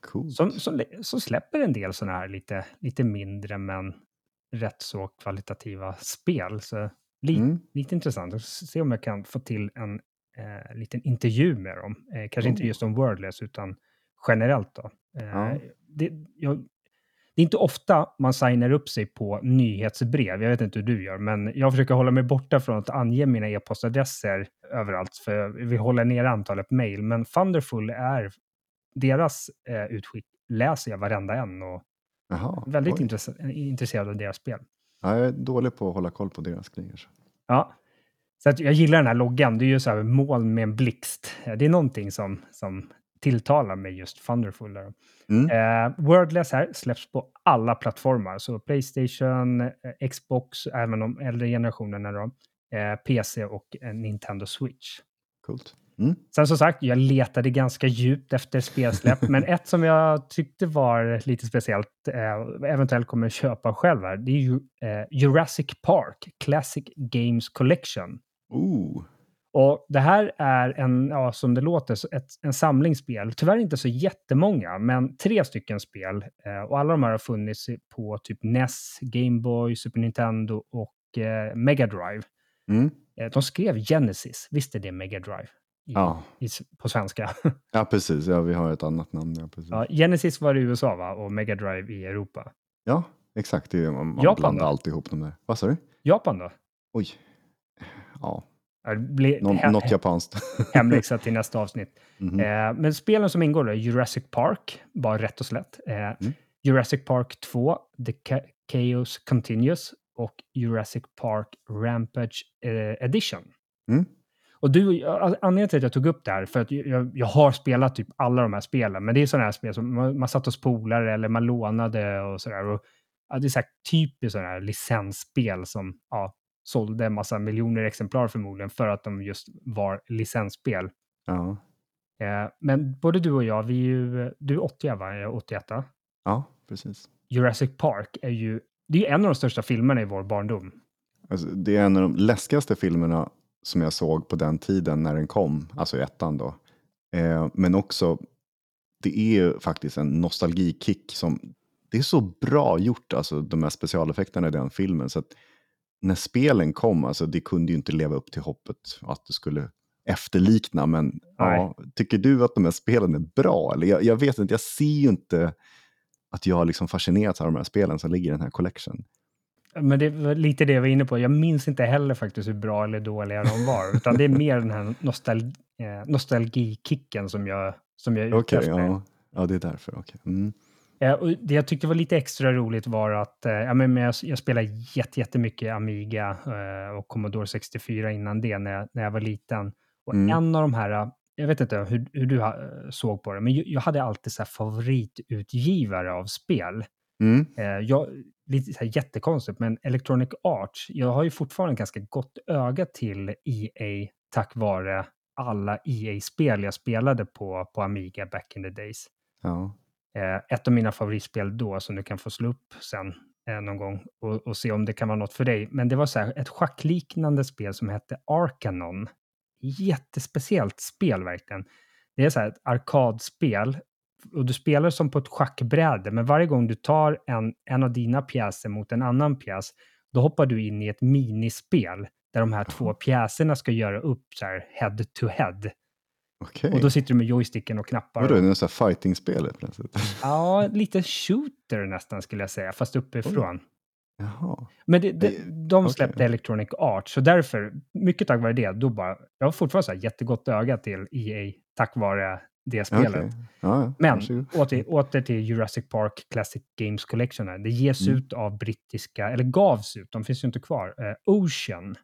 Coolt. Som, som, som släpper en del sådana här lite, lite mindre men rätt så kvalitativa spel. Så li, Mm. lite intressant att se om jag kan få till en eh, liten intervju med dem. Eh, kanske inte Oh. just om Wordless utan generellt då. Eh, Ja. det, jag, det är inte ofta man signar upp sig på nyhetsbrev. Jag vet inte hur du gör, men jag försöker hålla mig borta från att ange mina e-postadresser överallt, för vill hålla ner antalet mejl. Men Thunderful är deras eh, utskick läser jag varenda en och Jaha. väldigt oj. intresse- intresserad av deras spel. Ja, jag är dålig på att hålla koll på deras grejer. Ja. Så att jag gillar den här loggan. Det är ju så här moln med en blixt. Eh, Det är någonting som, som tilltalar mig just Thunderful. Mm. Eh, Wordless här släpps på alla plattformar. Så Playstation, eh, Xbox, även de äldre generationerna då. Eh, PC och eh, Nintendo Switch. Coolt. Mm. Sen som sagt, jag letade ganska djupt efter spelsläpp, men ett som jag tyckte var lite speciellt, eh, eventuellt kommer köpa själv här, det är ju eh, Jurassic Park Classic Games Collection. Ooh. Och det här är en, ja, som det låter, ett, en samling spel. Tyvärr inte så jättemånga, men tre stycken spel. Eh, och alla de här har funnits på typ NES, Game Boy, Super Nintendo och eh, Mega Drive. Mm. Eh, de skrev Genesis, visst är det Mega Drive? I, Ja. i, på svenska. ja, precis. Ja, vi har ett annat namn. Ja, precis. ja, Genesis var i USA va? och Mega Drive i Europa. Ja, exakt. Det är, man man Japan blandar då? alltid ihop dem där. Vad sa du? Japan då? Oj. Ja. Nå något japanskt. hemläxa till nästa avsnitt. Mm -hmm. eh, men spelen som ingår då är Jurassic Park, bara rätt och slätt. Eh, mm. Jurassic Park 2, The Chaos Continues och Jurassic Park Rampage eh, Edition. Mm. Och du, anledningen till att jag tog upp det här, för att jag, jag har spelat typ alla de här spelen, men det är sådana här spel som man, man satt hos polare eller man lånade och sådär. Ja, det är så här typiskt sådana här licensspel som ja, sålde en massa miljoner exemplar förmodligen för att de just var licensspel. Ja. Eh, men både du och jag, vi är ju, du är 80 va? Jag är 81. Ja, precis. Jurassic Park är ju, det är en av de största filmerna i vår barndom. Alltså, det är en av de läskigaste filmerna som jag såg på den tiden när den kom, alltså ettan då. Eh, men också, det är ju faktiskt en nostalgikick som, det är så bra gjort, alltså de här specialeffekterna i den filmen. Så att när spelen kom, alltså det kunde ju inte leva upp till hoppet att det skulle efterlikna. Men ja, tycker du att de här spelen är bra? Eller jag, jag vet inte, jag ser ju inte att jag liksom fascinerats av de här spelen som ligger i den här collection. Men det var lite det jag var inne på. Jag minns inte heller faktiskt hur bra eller dåliga de var, utan det är mer den här nostal eh, nostalgikicken som jag, som jag är ute efter. Ja. ja, det är därför. Okay. Mm. Eh, och det jag tyckte var lite extra roligt var att eh, ja, men jag, jag spelade jättemycket Amiga och Commodore 64 innan det, när jag, när jag var liten. Och mm. en av de här, jag vet inte hur, hur du såg på det, men jag hade alltid så favoritutgivare av spel. Mm. Jag, lite så här jättekonstigt, men Electronic Arts, jag har ju fortfarande ganska gott öga till EA tack vare alla EA-spel jag spelade på, på Amiga back in the days. Ja. Eh, ett av mina favoritspel då, som du kan få slå upp sen eh, någon gång och, och, se om det kan vara något för dig. Men det var så här, ett schackliknande spel som hette Arkanon. Jättespeciellt spel verkligen. Det är så här ett arkadspel och du spelar som på ett schackbräde, men varje gång du tar en, en av dina pjäser mot en annan pjäs, då hoppar du in i ett minispel där de här två pjäserna ska göra upp så här head to head. Okay. Och då sitter du med joysticken och knappar. Vadå, är det något fighting-spel Ja, lite shooter nästan skulle jag säga, fast uppifrån. Jaha. Men det, det, de släppte okay. Electronic Arts, så därför, mycket tack vare det, då bara, jag har fortfarande så här jättegott öga till EA tack vare det spelet. Okay. Ja, Men åter, åter, till Jurassic Park Classic Games Collection. Det ges mm. ut av brittiska, eller gavs ut, de finns ju inte kvar, eh, Ocean.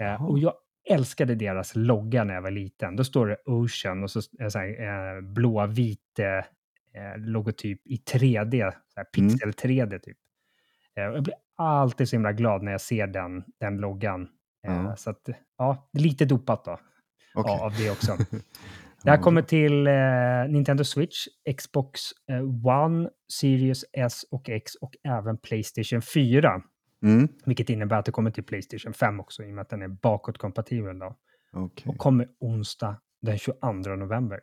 Eh, och jag älskade deras logga när jag var liten. Då står det Ocean och så, så här, eh, blåvit eh, logotyp i 3D, så här, mm. pixel 3D typ. Eh, jag blir alltid så himla glad när jag ser den, den loggan. Mm. Så att, ja, lite dopat då. Okay. Ja, av det också. Det här kommer till eh, Nintendo Switch, Xbox eh, One, Series S och X och även Playstation 4. Mm. Vilket innebär att det kommer till Playstation 5 också, i och med att den är bakåtkompatibel. Då. Okay. Och kommer onsdag den 22 november.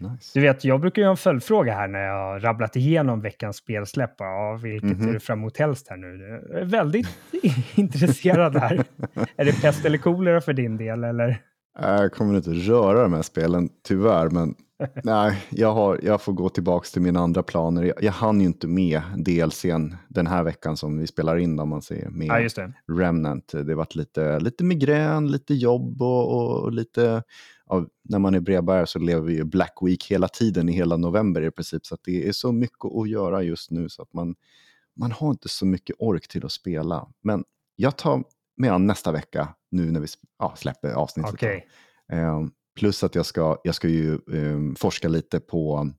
Nice. Du vet, jag brukar ju ha en följdfråga här när jag har rabblat igenom veckans spelsläpp. Ja, vilket mm -hmm. ser du fram emot helst här nu? Jag är väldigt intresserad här. är det pest eller kolera för din del, eller? Jag kommer inte röra de här spelen, tyvärr. Men nej, jag, har, jag får gå tillbaka till mina andra planer. Jag, jag hann ju inte med DLCn den här veckan som vi spelar in, om man säger, med ja, det. Remnant. Det varit lite, lite migrän, lite jobb och, och lite... Ja, när man är brevbärare så lever vi ju Black Week hela tiden, i hela november i princip. Så det är så mycket att göra just nu så att man, man har inte så mycket ork till att spela. Men jag tar med nästa vecka nu när vi ja, släpper avsnittet. Okay. Eh, plus att jag ska, jag ska ju eh, forska lite på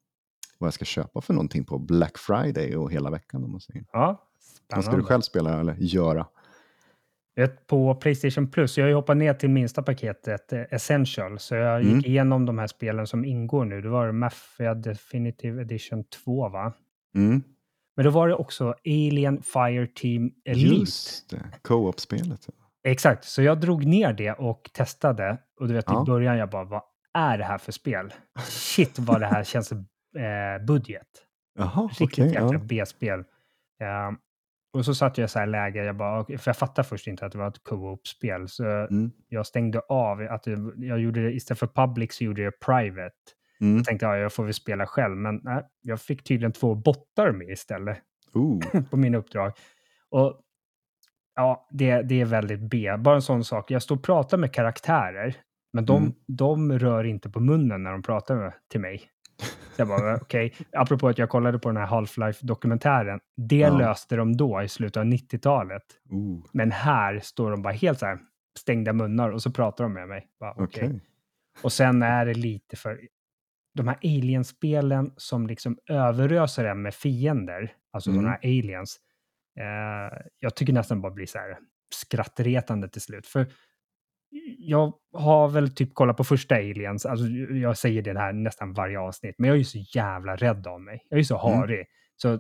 vad jag ska köpa för någonting på Black Friday och hela veckan. Om man säger. Ja, Vad ska du själv spela eller göra? På Playstation Plus, jag har ju hoppat ner till minsta paketet, eh, Essential, så jag gick mm. igenom de här spelen som ingår nu. Det var Mafia Definitive Edition 2, va? Mm. Men då var det också Alien Fire Team Elite. Just det, co-op-spelet. Exakt, så jag drog ner det och testade. Och du vet, ja. i början jag bara, vad är det här för spel? Shit vad det här känns eh, budget. Jaha, Riktigt okay, jäkla ja. B-spel. Uh, och så satt jag i så här läge, jag bara, för jag fattade först inte att det var ett co-op-spel. Så mm. jag stängde av, att jag gjorde det, istället för public så gjorde jag private. Mm. Jag tänkte, ja, jag får väl spela själv, men nej, jag fick tydligen två bottar med istället. på mina uppdrag. Och ja, det, det är väldigt B. Bara en sån sak. Jag står och pratar med karaktärer, men de, mm. de rör inte på munnen när de pratar med, till mig. Jag bara, okej, okay. apropå att jag kollade på den här Half-Life-dokumentären. Det ja. löste de då i slutet av 90-talet. Uh. Men här står de bara helt så här stängda munnar och så pratar de med mig. Bara, okay. okay. Och sen är det lite för... De här alien-spelen som liksom överöser en med fiender, alltså mm. sådana här aliens. Eh, jag tycker nästan bara blir så här skrattretande till slut. För jag har väl typ kollat på första Aliens, alltså jag säger det här nästan varje avsnitt, men jag är ju så jävla rädd av mig. Jag är ju så mm. harig. Mm. Så,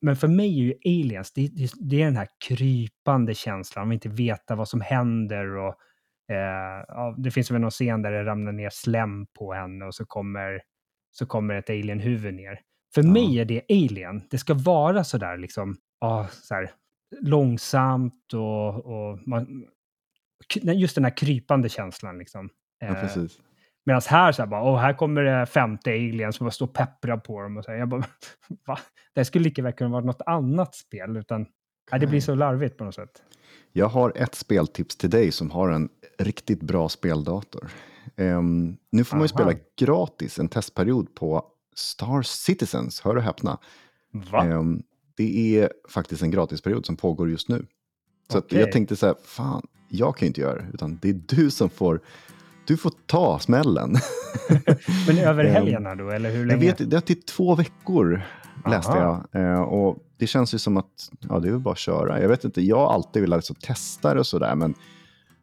men för mig är ju Aliens, det, det, det, är den här krypande känslan, om inte veta vad som händer och eh, ja, det finns väl någon scen där det ramlar ner slem på henne och så kommer, så kommer ett alien-huvud ner. För ja. mig är det Alien, det ska vara sådär liksom, ja, så här, långsamt och, och man, just den här krypande känslan. Liksom. Ja, eh, precis. Medan här så här bara, åh, här kommer det femte alien som bara står och pepprar på dem. Och så här, jag bara, va? Det skulle lika väl kunna vara något annat spel, utan nej, det blir så larvigt på något sätt. Jag har ett speltips till dig som har en riktigt bra speldator. Um, nu får man ju spela gratis en testperiod på Star Citizens, hör och häpna. Um, det är faktiskt en gratisperiod som pågår just nu. Så okay. jag tänkte så här, fan, jag kan ju inte göra det, utan det är du som får du får ta smällen. Men över ehm, helgerna då, eller hur länge? Jag vet, det är till två veckor läste Aha. jag. Och det känns ju som att ja, det är väl bara att köra. Jag vet inte, jag har alltid velat liksom testa det och sådär, men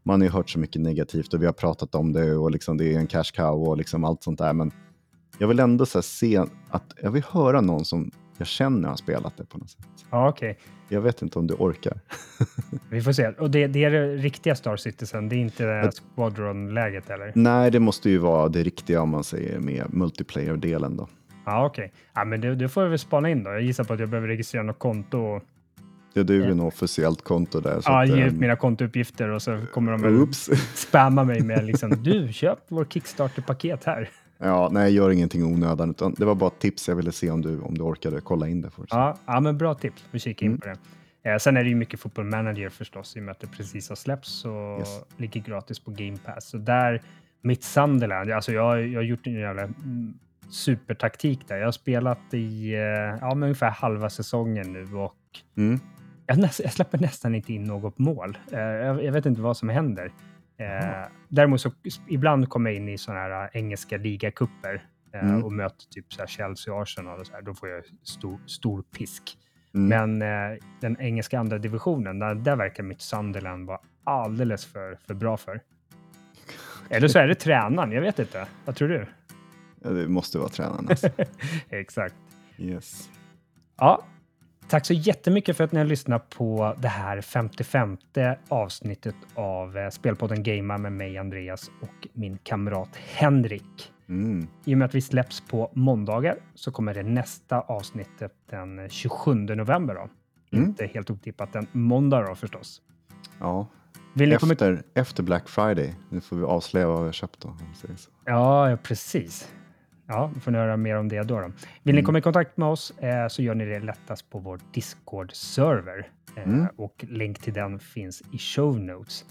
man har ju hört så mycket negativt och vi har pratat om det och liksom det är en cash cow och liksom allt sånt där. Men jag vill ändå se att jag vill höra någon som jag känner har spelat det på något sätt. Ja, okay. Jag vet inte om du orkar. Vi får se. Och det, det är det riktiga Star Citizen, det är inte det Squadron-läget eller? Nej, det måste ju vara det riktiga om man säger med multiplayer-delen då. Ja, okej. Okay. Ja, men det, det får vi väl spana in då. Jag gissar på att jag behöver registrera något konto. Ja, det är ju ett officiellt konto där. Ja, ge ut ehm, mina kontouppgifter och så kommer de att spamma mig med liksom, du, köp vår Kickstarter-paket här. Ja, nej, gör ingenting onödan. Utan det var bara ett tips jag ville se om du, om du orkade kolla in det. För ja, ja, men bra tips. Vi kikar in mm. på det. Eh, sen är det ju mycket Football Manager förstås, i och med att det precis har släppts och yes. ligger gratis på Game Pass. Så där, mitt Sunderland, alltså jag, jag har gjort en jävla mm, supertaktik där. Jag har spelat i eh, ja, men ungefär halva säsongen nu och mm. jag, jag släpper nästan inte in något mål. Eh, jag, jag vet inte vad som händer. Eh, däremot så ibland kommer jag in i sådana här engelska ligakupper eh, mm. och möter typ så här Chelsea och Arsenal och så här. Då får jag stor, stor pisk. Mm. Men eh, den engelska andra divisionen, där, där verkar mitt Sunderland vara alldeles för, för bra för. Eller så är det tränaren, jag vet inte. Vad tror du? Ja, det måste vara tränaren. Alltså. Exakt. Yes. Ja, Tack så jättemycket för att ni har lyssnat på det här 55 avsnittet av eh, Spelpodden Gamea med mig Andreas och min kamrat Henrik. Mm. I och med att vi släpps på måndagar så kommer det nästa avsnittet den 27 november. Då. Mm. Inte helt otippat en måndag då förstås. Ja, efter, efter Black Friday. Nu får vi avslöja vad vi har köpt då. Ja, precis. Ja, då får ni höra mer om det då. då. Vill mm. ni komma i kontakt med oss eh, så gör ni det lättast på vår Discord-server. Eh, mm. Och länk till den finns i show notes.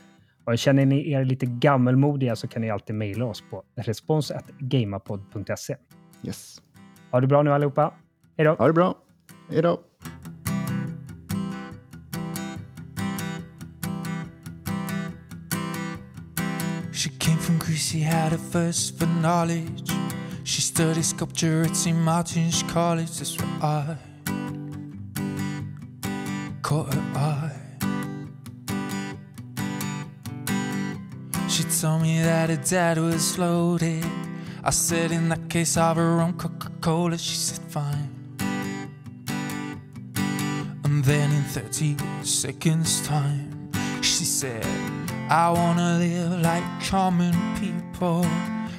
Och känner ni er lite gammelmodiga så kan ni alltid mejla oss på respons.gamapod.se. Yes. Ha det bra nu allihopa. Hej då! Ha det bra. Hej då! She came from Greece, he had a thirst for knowledge She studied sculpture at St. Martin's College. That's where I caught her eye. She told me that her dad was loaded. I said, in that case, have her own Coca Cola. She said, fine. And then in 30 seconds' time, she said, I wanna live like common people.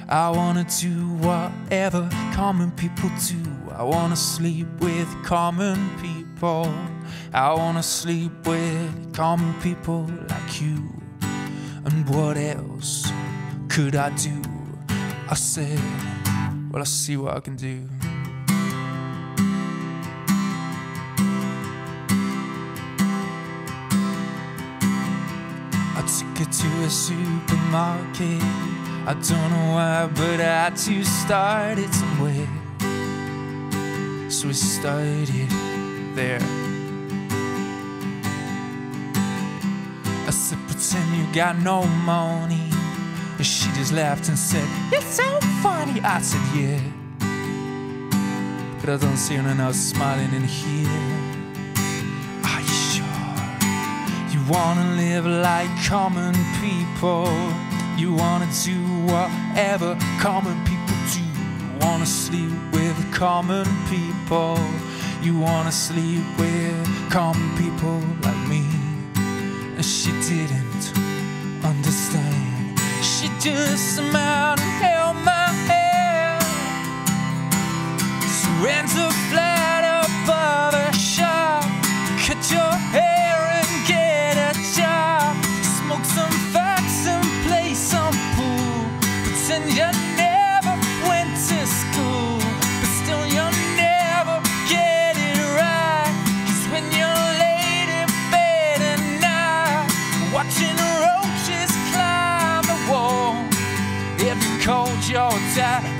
I wanna do whatever common people do. I wanna sleep with common people. I wanna sleep with common people like you. And what else could I do? I said, Well, I'll see what I can do. I took her to a supermarket. I don't know why, but I too started somewhere. So I started there. I said, pretend you got no money. And she just laughed and said, "You're so funny. I said, Yeah. But I don't see anyone now smiling in here. Are you sure you wanna live like common people? You wanna do whatever common people do. You wanna sleep with common people. You wanna sleep with common people like me. And she didn't understand. She just smiled and held my hand. Surrender. тебя